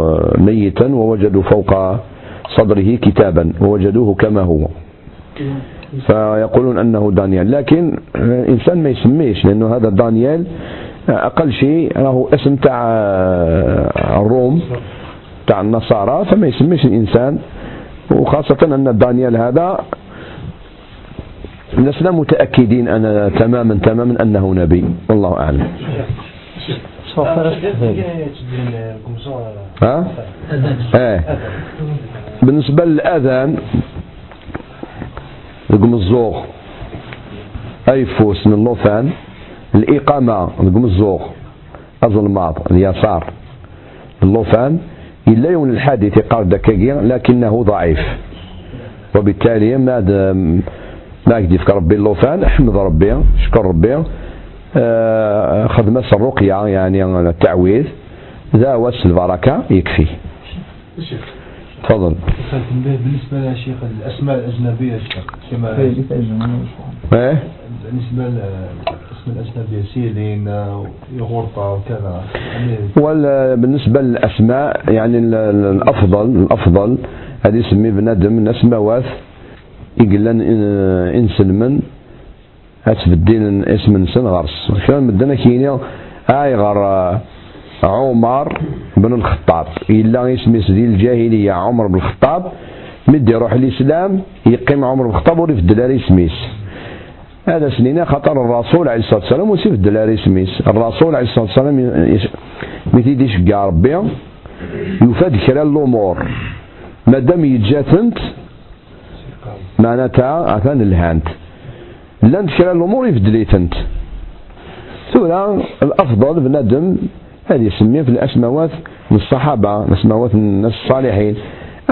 آه، ميتا ووجدوا فوق صدره كتابا ووجدوه كما هو. فيقولون أنه دانيال. لكن آه، إنسان ما يسميش لأنه هذا دانيال آه، أقل شيء راهو اسم تاع آه، الروم تاع النصارى فما يسميش الإنسان. وخاصة أن دانيال هذا لسنا متأكدين أنا تماما تماما أنه نبي. والله أعلم. ها؟ إيه. بالنسبة للأذان رقم الزوغ أي فوس من اللوفان الإقامة رقم الزوغ الظلمات اليسار. اللوفان إلا يوم الحادث يقال دكاكيا لكنه ضعيف. وبالتالي ما ما يكدي في ربي اللوفان أحمد ربي شكر ربي. آه، خدمة الرقية يعني التعويذ. ذا وس البركة يكفي. تفضل. بالنسبة يا شيخ الأسماء الأجنبية كما إيه؟ بالنسبة للأسماء الأجنبية سيلين يغورطا وكذا. وبالنسبة للأسماء يعني ال- ال- الأفضل الأفضل هذه يسمي بنادم الناس مواث يقول لن أتبدين اسم نسن غرس. شلون مدنا كيني هاي غر آه، عمر بن الخطاب. إلا اسمي سدي الجاهلية عمر بن الخطاب. مدي يروح الإسلام يقيم عمر بن الخطاب وريف الدلالي سميس هذا سنين خطر الرسول عليه الصلاة والسلام وسيف الدلالي سميس الرسول عليه الصلاة والسلام مثل يشقى ربي؟ يفاد كرا الأمور مادام يتجاتنت معناتها عثان الهانت. لانت كرا الأمور يبدليتنت ثورة الأفضل بنادم هذه يسميه في الأسماوات الصحابة الأسماوات الناس الصالحين.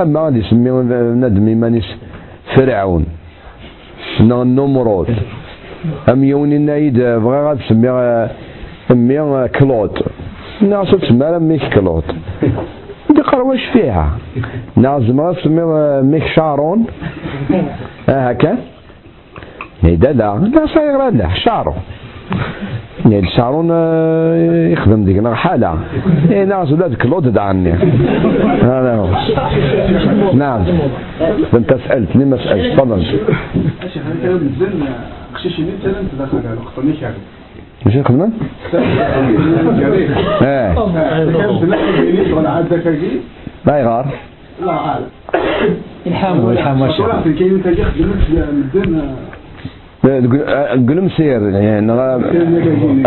أما غادي يسميه بنادم إيمانيس فرعون. النمرود أم يوني نايد بغا غاد تسمي أمي كلود. ناس تسمى ميك كلود. دي واش فيها. ناس ما تسمي ميك شارون. هكا. هيدا لا لا صاير لا شارون يعني شارون يخدم ديك حالة. إيه ناس ولاد كلود دعني هذا هو. نعم. أنت سألتني ما سألت؟ تفضل. مش الخدمة؟ إيه. لا يغار الحام الحام واشا المسير يعني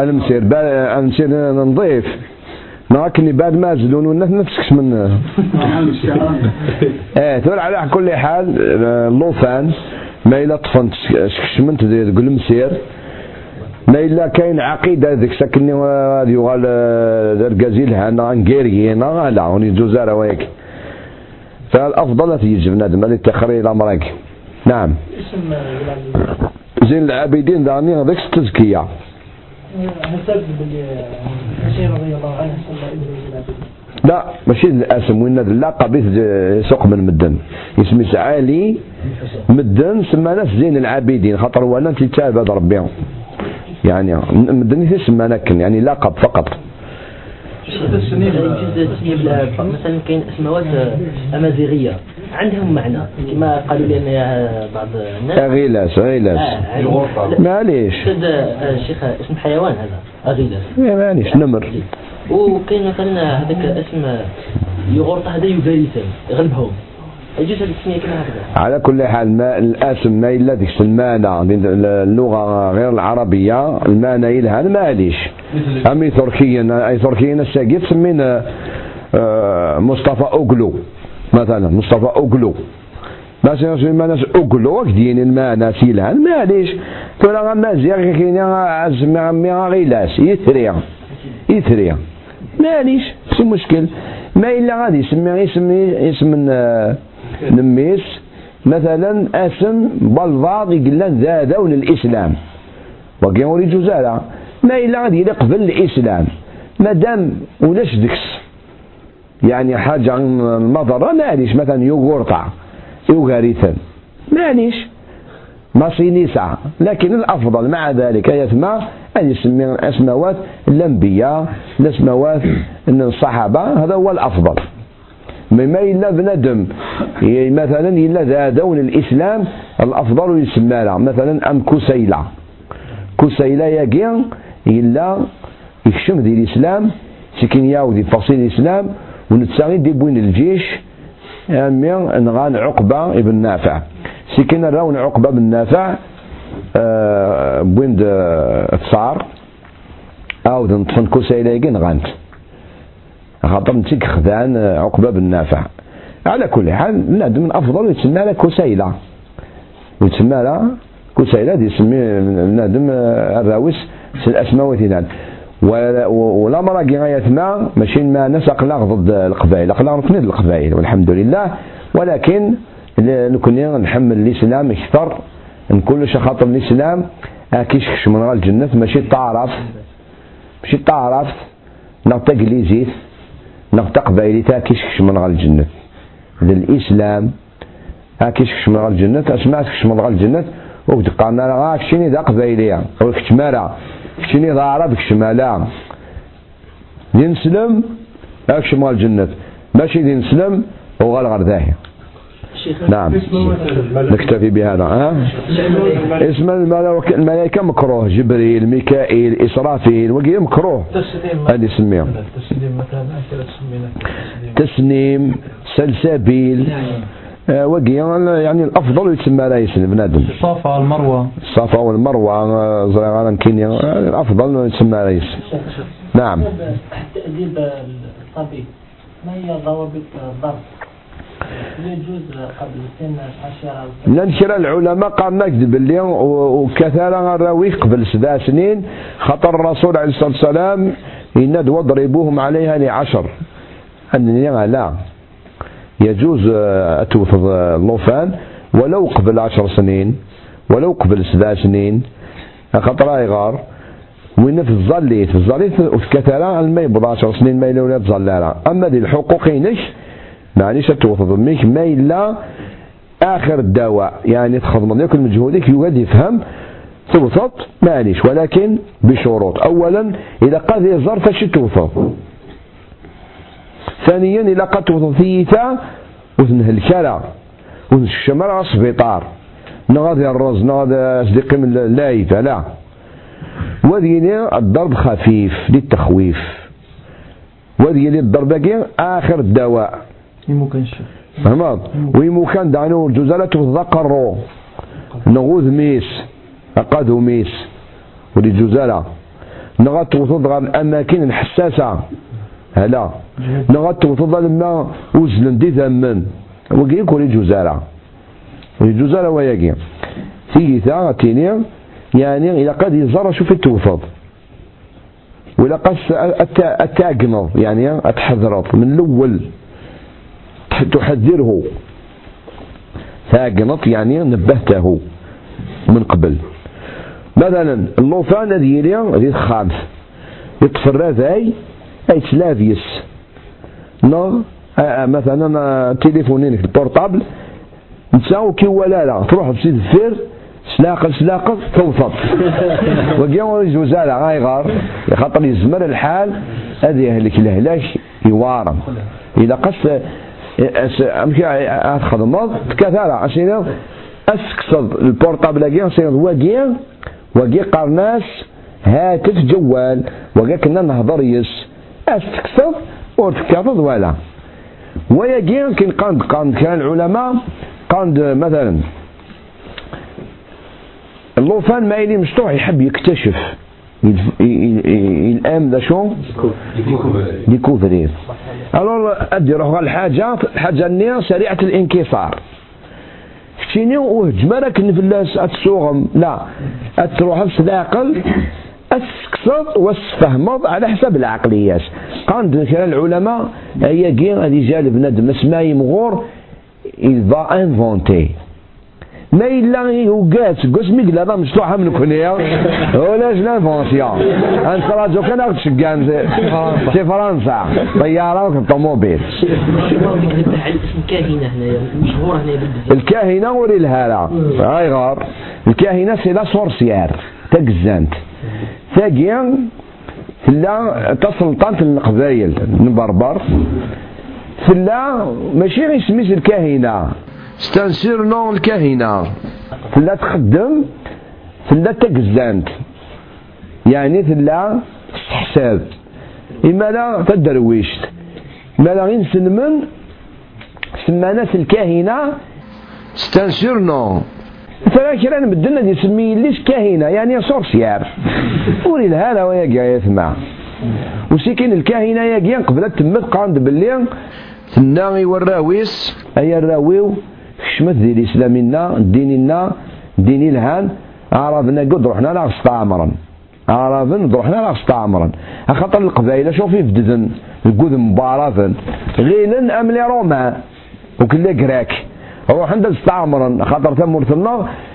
المسير المسير نضيف. لكن بعد ما زلون والناس نفسكش من إيه تقول على كل حال اللوفان ما إلا طفن. شكشمنت تقول مسير ما إلا كاين عقيدة ذيك ساكني غادي يغال الركازيل هانا نكيري لا وني جوزارة ويك فالأفضل تيجي بنادم اللي تخري الأمريكي نعم. زين العابدين داني هذيك التزكية لا ماشي الاسم وين اللقب يسوق من مدن. اسمي عالي مدن سما ناس زين العابدين خاطر هو أنا تتابع ربي. يعني مدن يسمى لكن يعني لقب فقط. مثلا كاين اسماوات أمازيغية. عندهم معنى كما قالوا لنا بعض الناس. اغيلاس اغيلاس آه معليش. الشيخ اسم حيوان هذا أغيلاس. معليش نمر. وكاين مثلا هذاك اسم يغورطه هذا يباريسان يغلبهم. كما هكذا. على كل حال ما الأسم ما إلا ديك المعنى اللغة غير العربية المعنى يلها معليش امي تركيا أي تركيا الساقي تسمينا آه، مصطفى أوغلو مثلا. مصطفى أوغلو. مثلا ما ناس أوغلو دين المعنى سيلها معليش ترى مازيغ كاين عزمي عمي غيلاس يثري. يثري. معليش شي مشكل. ما إلا غادي يسمي اسم اسم نميس مثلا اسم يقول ذا ذون الإسلام. وكي ولي جزالة ما إلا غادي قبل الإسلام. مادام ولاش دكس؟ يعني حاجة المضرة معليش مثلا يوغورطا يوغاريثا معليش ماسينيسا لكن الأفضل مع ذلك يسمى أن يسمي الأسماوات الأنبياء الأسماوات الصحابة. هذا هو الأفضل. مما إلا بندم مثلا إلا ذا دون الإسلام الأفضل يسمى مثلا أم كسيلة. كسيلة يقين إلا يكشم ذي الإسلام سكين ياودي فصيل الإسلام ونتساغي دي بوين الجيش أمي نغان عقبة ابن نافع. سكين راون عقبة بن نافع أه بوين تصار أو نطفن كسيلة يقين غانت خاطر نتيك خذان عقبة بن نافع. على كل حال نادم من أفضل يتسمى لها كسيلة. ويتسمى لها كسيلة يسمي نادم الراوس في الأسماء وثنان ولا مرة غايتنا ماشي ما ناس أقلاق ضد القبائل. أقلاق نكند القبائل والحمد لله. ولكن نكون نحمل الإسلام أكثر نكون خاطر الإسلام. كيش من الجنة ماشي تعرف ماشي تعرف نعطيك ليزيت نغتا قبايلي تا كيش من غال الجنة. الإسلام ها كيش من غال الجنة أسمعت كيش من غال الجنة. وقت قالنا لا كشيني ذا قبايلية وكتمارا كشيني ذا عرب كشمالا ينسلم أكش من الجنة. ماشي ينسلم وغال غرداهي نعم. نكتفي بهذا ها؟ اسم الملائكة مكروه جبريل ميكائيل إسرافيل وقيل مكروه. هذه سميهم تسنيم سلسبيل آه، وقي يعني الأفضل يتسمى رئيس بنادم الصفا والمروة. الصفا والمروة زرعان كينيا الأفضل يتسمى رئيس نعم. التأديب الطبيب ما هي ضوابط الضرب لأن كرا العلماء قال نكذب باللي وكثر الراوي قبل سبع سنين. خطر الرسول عليه الصلاة والسلام يناد واضربوهم عليها لعشر. أنني لا. يجوز آه، توفض اللوفان ولو قبل عشر سنين ولو قبل سبع سنين. خطر غار وين في الظليت في الظليت كثرة الماء بضع عشر سنين ما إلا ولا تظلالها أما ذي الحقوق ينش معليش ميك ما إلا آخر الدواء. يعني تخدم يأكل مجهودك يقعد يفهم. توثط معليش ولكن بشروط. أولا إذا قد يزر فاش توثط ثانيا إذا قد توثط ثيتا وذنه الكلا وذن الشمال على السبيطار. نغادي الرز نغادي أصدقي من اللايفة لا وذيني الضرب خفيف للتخويف. وذيني الضرب آخر الدواء. فهمت ويمكن دعنو الجزالة تذكروا نغوذ ميس أقاده ميس ولجزالة نغاد توصل غير الأماكن الحساسة هلا نغاد توصل لما وزن دي ثمن وقيك ولجزالة ولجزالة وياكي تيجي ثا يعني إذا قد يزار شوف التوفض وإذا قد أتاقنض يعني أتحذرط من الأول تحذره. ثاقنط يعني نبهته من قبل. مثلا اللوفان هذه ذي الخامس يطفر ذاي اي تلافيس نو مثلا تليفونينك البورطابل نتساو كي ولا لا تروح بسيد الفير سلاقل سلاقل توصل وقيا جوزالة غاي غار. خاطر يزمر الحال. هذه يهلك الهلاك يوارم إذا قص البورطابل كيا سير وقيا وقي قرناس هاتف جوال. وقا كنا نهضر يس. استكسر ورتكافض ولا. ويجي كان قاند قاند كان العلماء قاند مثلا اللوفان ما يلي مشطوح يحب يكتشف. الام ذا شو؟ ديكوفرير الور أدي روح الحاجة الحاجة النية سريعة الانكسار. شيني وهجمرك نفلاس أتسوغم. لا أتروح العقل اسكسر وأسفهمض على حسب العقليات. قاند كلا العلماء هي كي غادي جا بنادم اسماء مغور il va inventer. ما إلا يوقات قوس ميقل هذا مشطوحة من كنيا ولا جنا فونسيون أنت راجو كان أخذ شقان في فرنسا طيارة وطوموبيل الكاهنة هنا مشهورة هنا الكاهنة وري الهالة هاي غار الكاهنة سي لا سورسيار تقزانت ثاقيا لا تسلطنت القبايل نبربر لا ماشي غير سميت الكاهنة ستنسير نون الكاهنة لا تخدم لا تقزانت. يعني لا حساب إما لا تدرويشت. ما لا غير سنمن سمانات الكاهنة ستنسير نون. فلا كرا نبدلنا دي سمي ليش كاهنة يعني سورسيار وري هذا ويا يسمع. وسيكين الكاهنة يا قبل تمت قاند باللي. تناغي والراويس أي الراويو؟ كشمت ذي الإسلامنا ديننا ديني الهان. عرفنا قد رحنا لا أستعمرا. عرفنا رحنا لا أستعمرا. خاطر القبائل شوفي بددن القود مبارثا غينا أم لي روما؟ وكل كراك روح عند استعمرا. خاطر ثمرتنا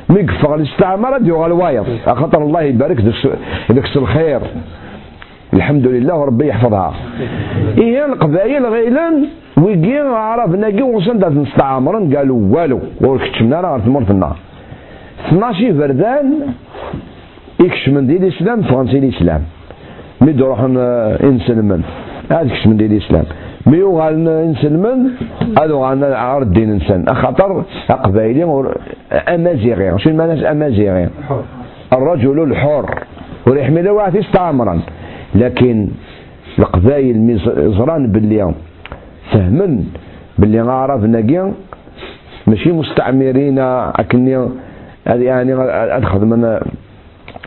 مقفغ الاستعمار ديو الوايض. خاطر الله يبارك دكس الخير. الحمد لله ربي يحفظها إيه القبائل غيلا ويجي عرف ناقي وصل دات نستعمرن قالوا والو وركتشمنا راه تمرت النار 12 بردان يكشمن دي الاسلام فرنسي الاسلام ميد روحن انسلمن هذا يكشمن دي الاسلام مي يوغال انسلمن هذا غانا عار الدين انسان خاطر قبايلي امازيغي شنو معنى امازيغي الرجل الحر وريحمل واحد استعمرا لكن القبائل مزران باللي فهمن باللي غارف ناقي ماشي مستعمرين أكني يعني أدخل من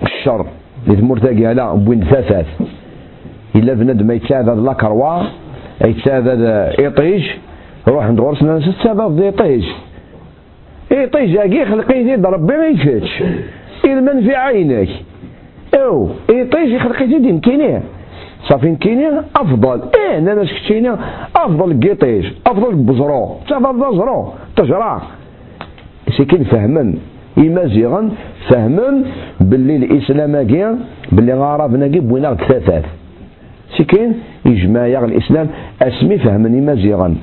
الشر. اللي مرتقي لا بوين ثاثات إلا بنادم يتساذد لاكروا يتساذد إيطيج روح عند غرس ناس السبب دي طيج اي طيج اكي خلقيتي ربي ما يفاتش إلمن في عينك أو إي طيج خلقيتي دي مكينيه صافي مكينيه أفضل. إيه أنا شكتيني أفضل قيطيج أفضل بزرو. تفضل زرو تجرى سيكين فهما. إمازيغا فهما باللي الإسلام كي باللي غربنا كي بوينا ثلاثات سيكين يجمع الإسلام أسمي فهما إمازيغا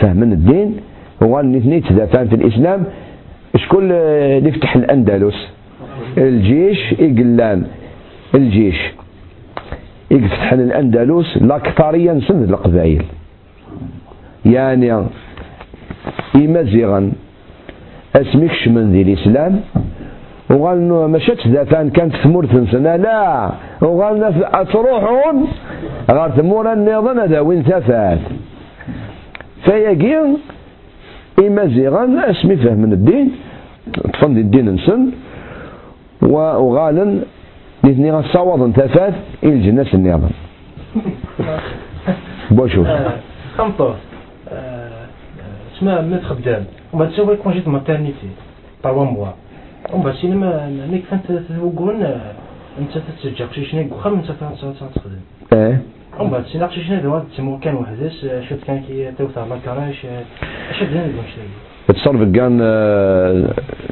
فهما الدين هو الاثنين تدافعان في الإسلام. شكون اللي يفتح الأندلس؟ الجيش إقلان الجيش. يفتح الأندلس الأكثرية نسند القبائل. يعني إمازيغا اسمك شمن ذي الإسلام. وقال انه مشات ذاتان كانت ثمور سنة لا. وقال تروحون. غير ثمور النظام هذا وين ثفات فيقين إمازيغا أسمي فهم الدين. تفند الدين نسن. وغالا الاثنين غصاوض ثفات إلى الجنة النظام بوشوف خمطة. اسمها متر خدام ومن بعد تسوي كونجي دو ماترنيتي تروا موا ومن سينما ميك فانت توقعون انت تتسجل قشيشنا وخم انت تخدم آه ومن بعد سينا قشيشنا دوا تسمو كان وحدس شفت كان كي توثر لاكاراش اش بزاف المشتري تصرف كان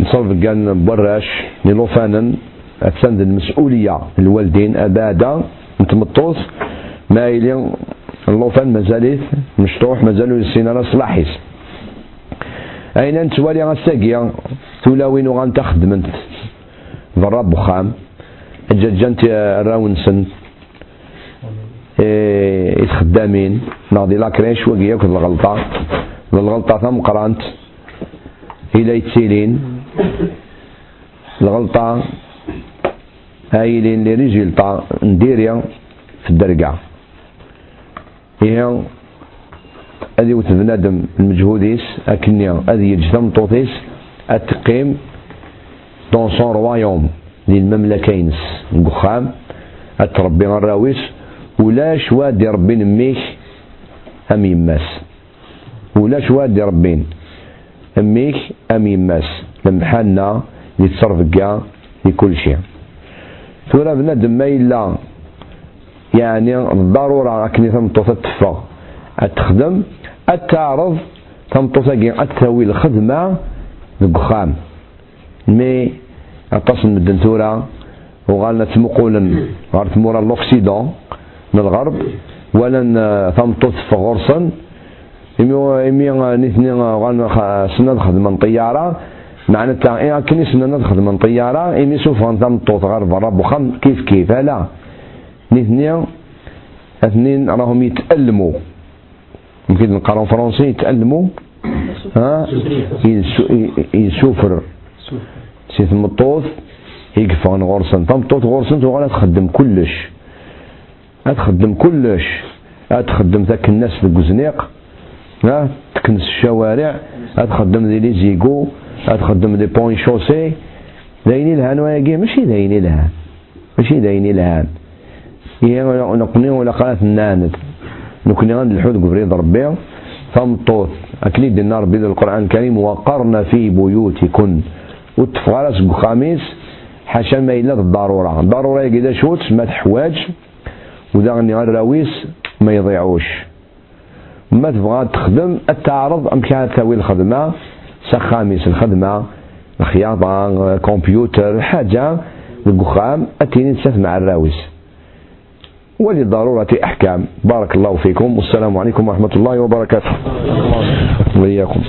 تصرف كان براش نيلوفانا تسند المسؤولية الوالدين أبادا متمطوس ما إلي اللوفان مازالت مشطوح مازالو السينارة صلاحيس أين أنت ولي غساقيا تولawin وغانتا خدمت برا بخام. جات راونسن. إيه خدامين ناضي لاكريش وقيا كل الغلطة. الغلطة ثم قرأنت. إلى يتسيلين الغلطة هايلين لرجل نديريا في الدرقة. هي هذه وت بنادم المجهوديس أكني هذه يجتم طوطيس أتقيم دون سون روايوم للمملكينس نقخام أتربي الراويس ولا شواد ربي نميك أم يماس. ولا شواد ربين. أميك أم يماس لمحنا يتصرف كاع لكل شيء. ثورة بنادم ما إلا يعني الضرورة أكني ثم تفا. أتخدم أتعرض تمطوطاكي أتاوي الخدمة دقخام مي أتصل مدن ثورة وغالنا تمقولا غير تمورا لوكسيدون من الغرب. ولا تمطوط في غرسن إمي نثني غالنا سنة خدمة طيارة. معنى تا إيه كني سنة ندخل من طيارة. إمي سوف تمطوط غير برا بخم كيف كيف؟ لا. نثني اثنين راهم يتألموا يمكن نقراو فرنسي يتألموا ها؟ يسوفر سي تمطوط يقفون غرسن. تمطوط غرسن وغالا تخدم كلش. تخدم كلش. تخدم ذاك الناس في الكوزنيق ها تكنس الشوارع تخدم ذي لي زيكو تخدم دي بوين شوسي دايني لهان وياكي ماشي دايني لهان ماشي دايني لهان هي نقني ولا قناة الناند نكني غند الحوت قبريد ربي ثمطوث أكليد النار بيد القرآن الكريم وقرن في بيوتكن وتفغرس بخاميس حاشا ما إلا الضرورة الضرورة كده شوت ما تحواج وذا غني غير راويس ما يضيعوش ما تبغى تخدم التعرض أم كانت تسوي الخدمة؟ سخاميس الخدمة الخياطة كمبيوتر حاجة. القخام أتيني تسف مع الراويس وللضرورة أحكام. بارك الله فيكم. والسلام عليكم ورحمة الله وبركاته. وإياكم.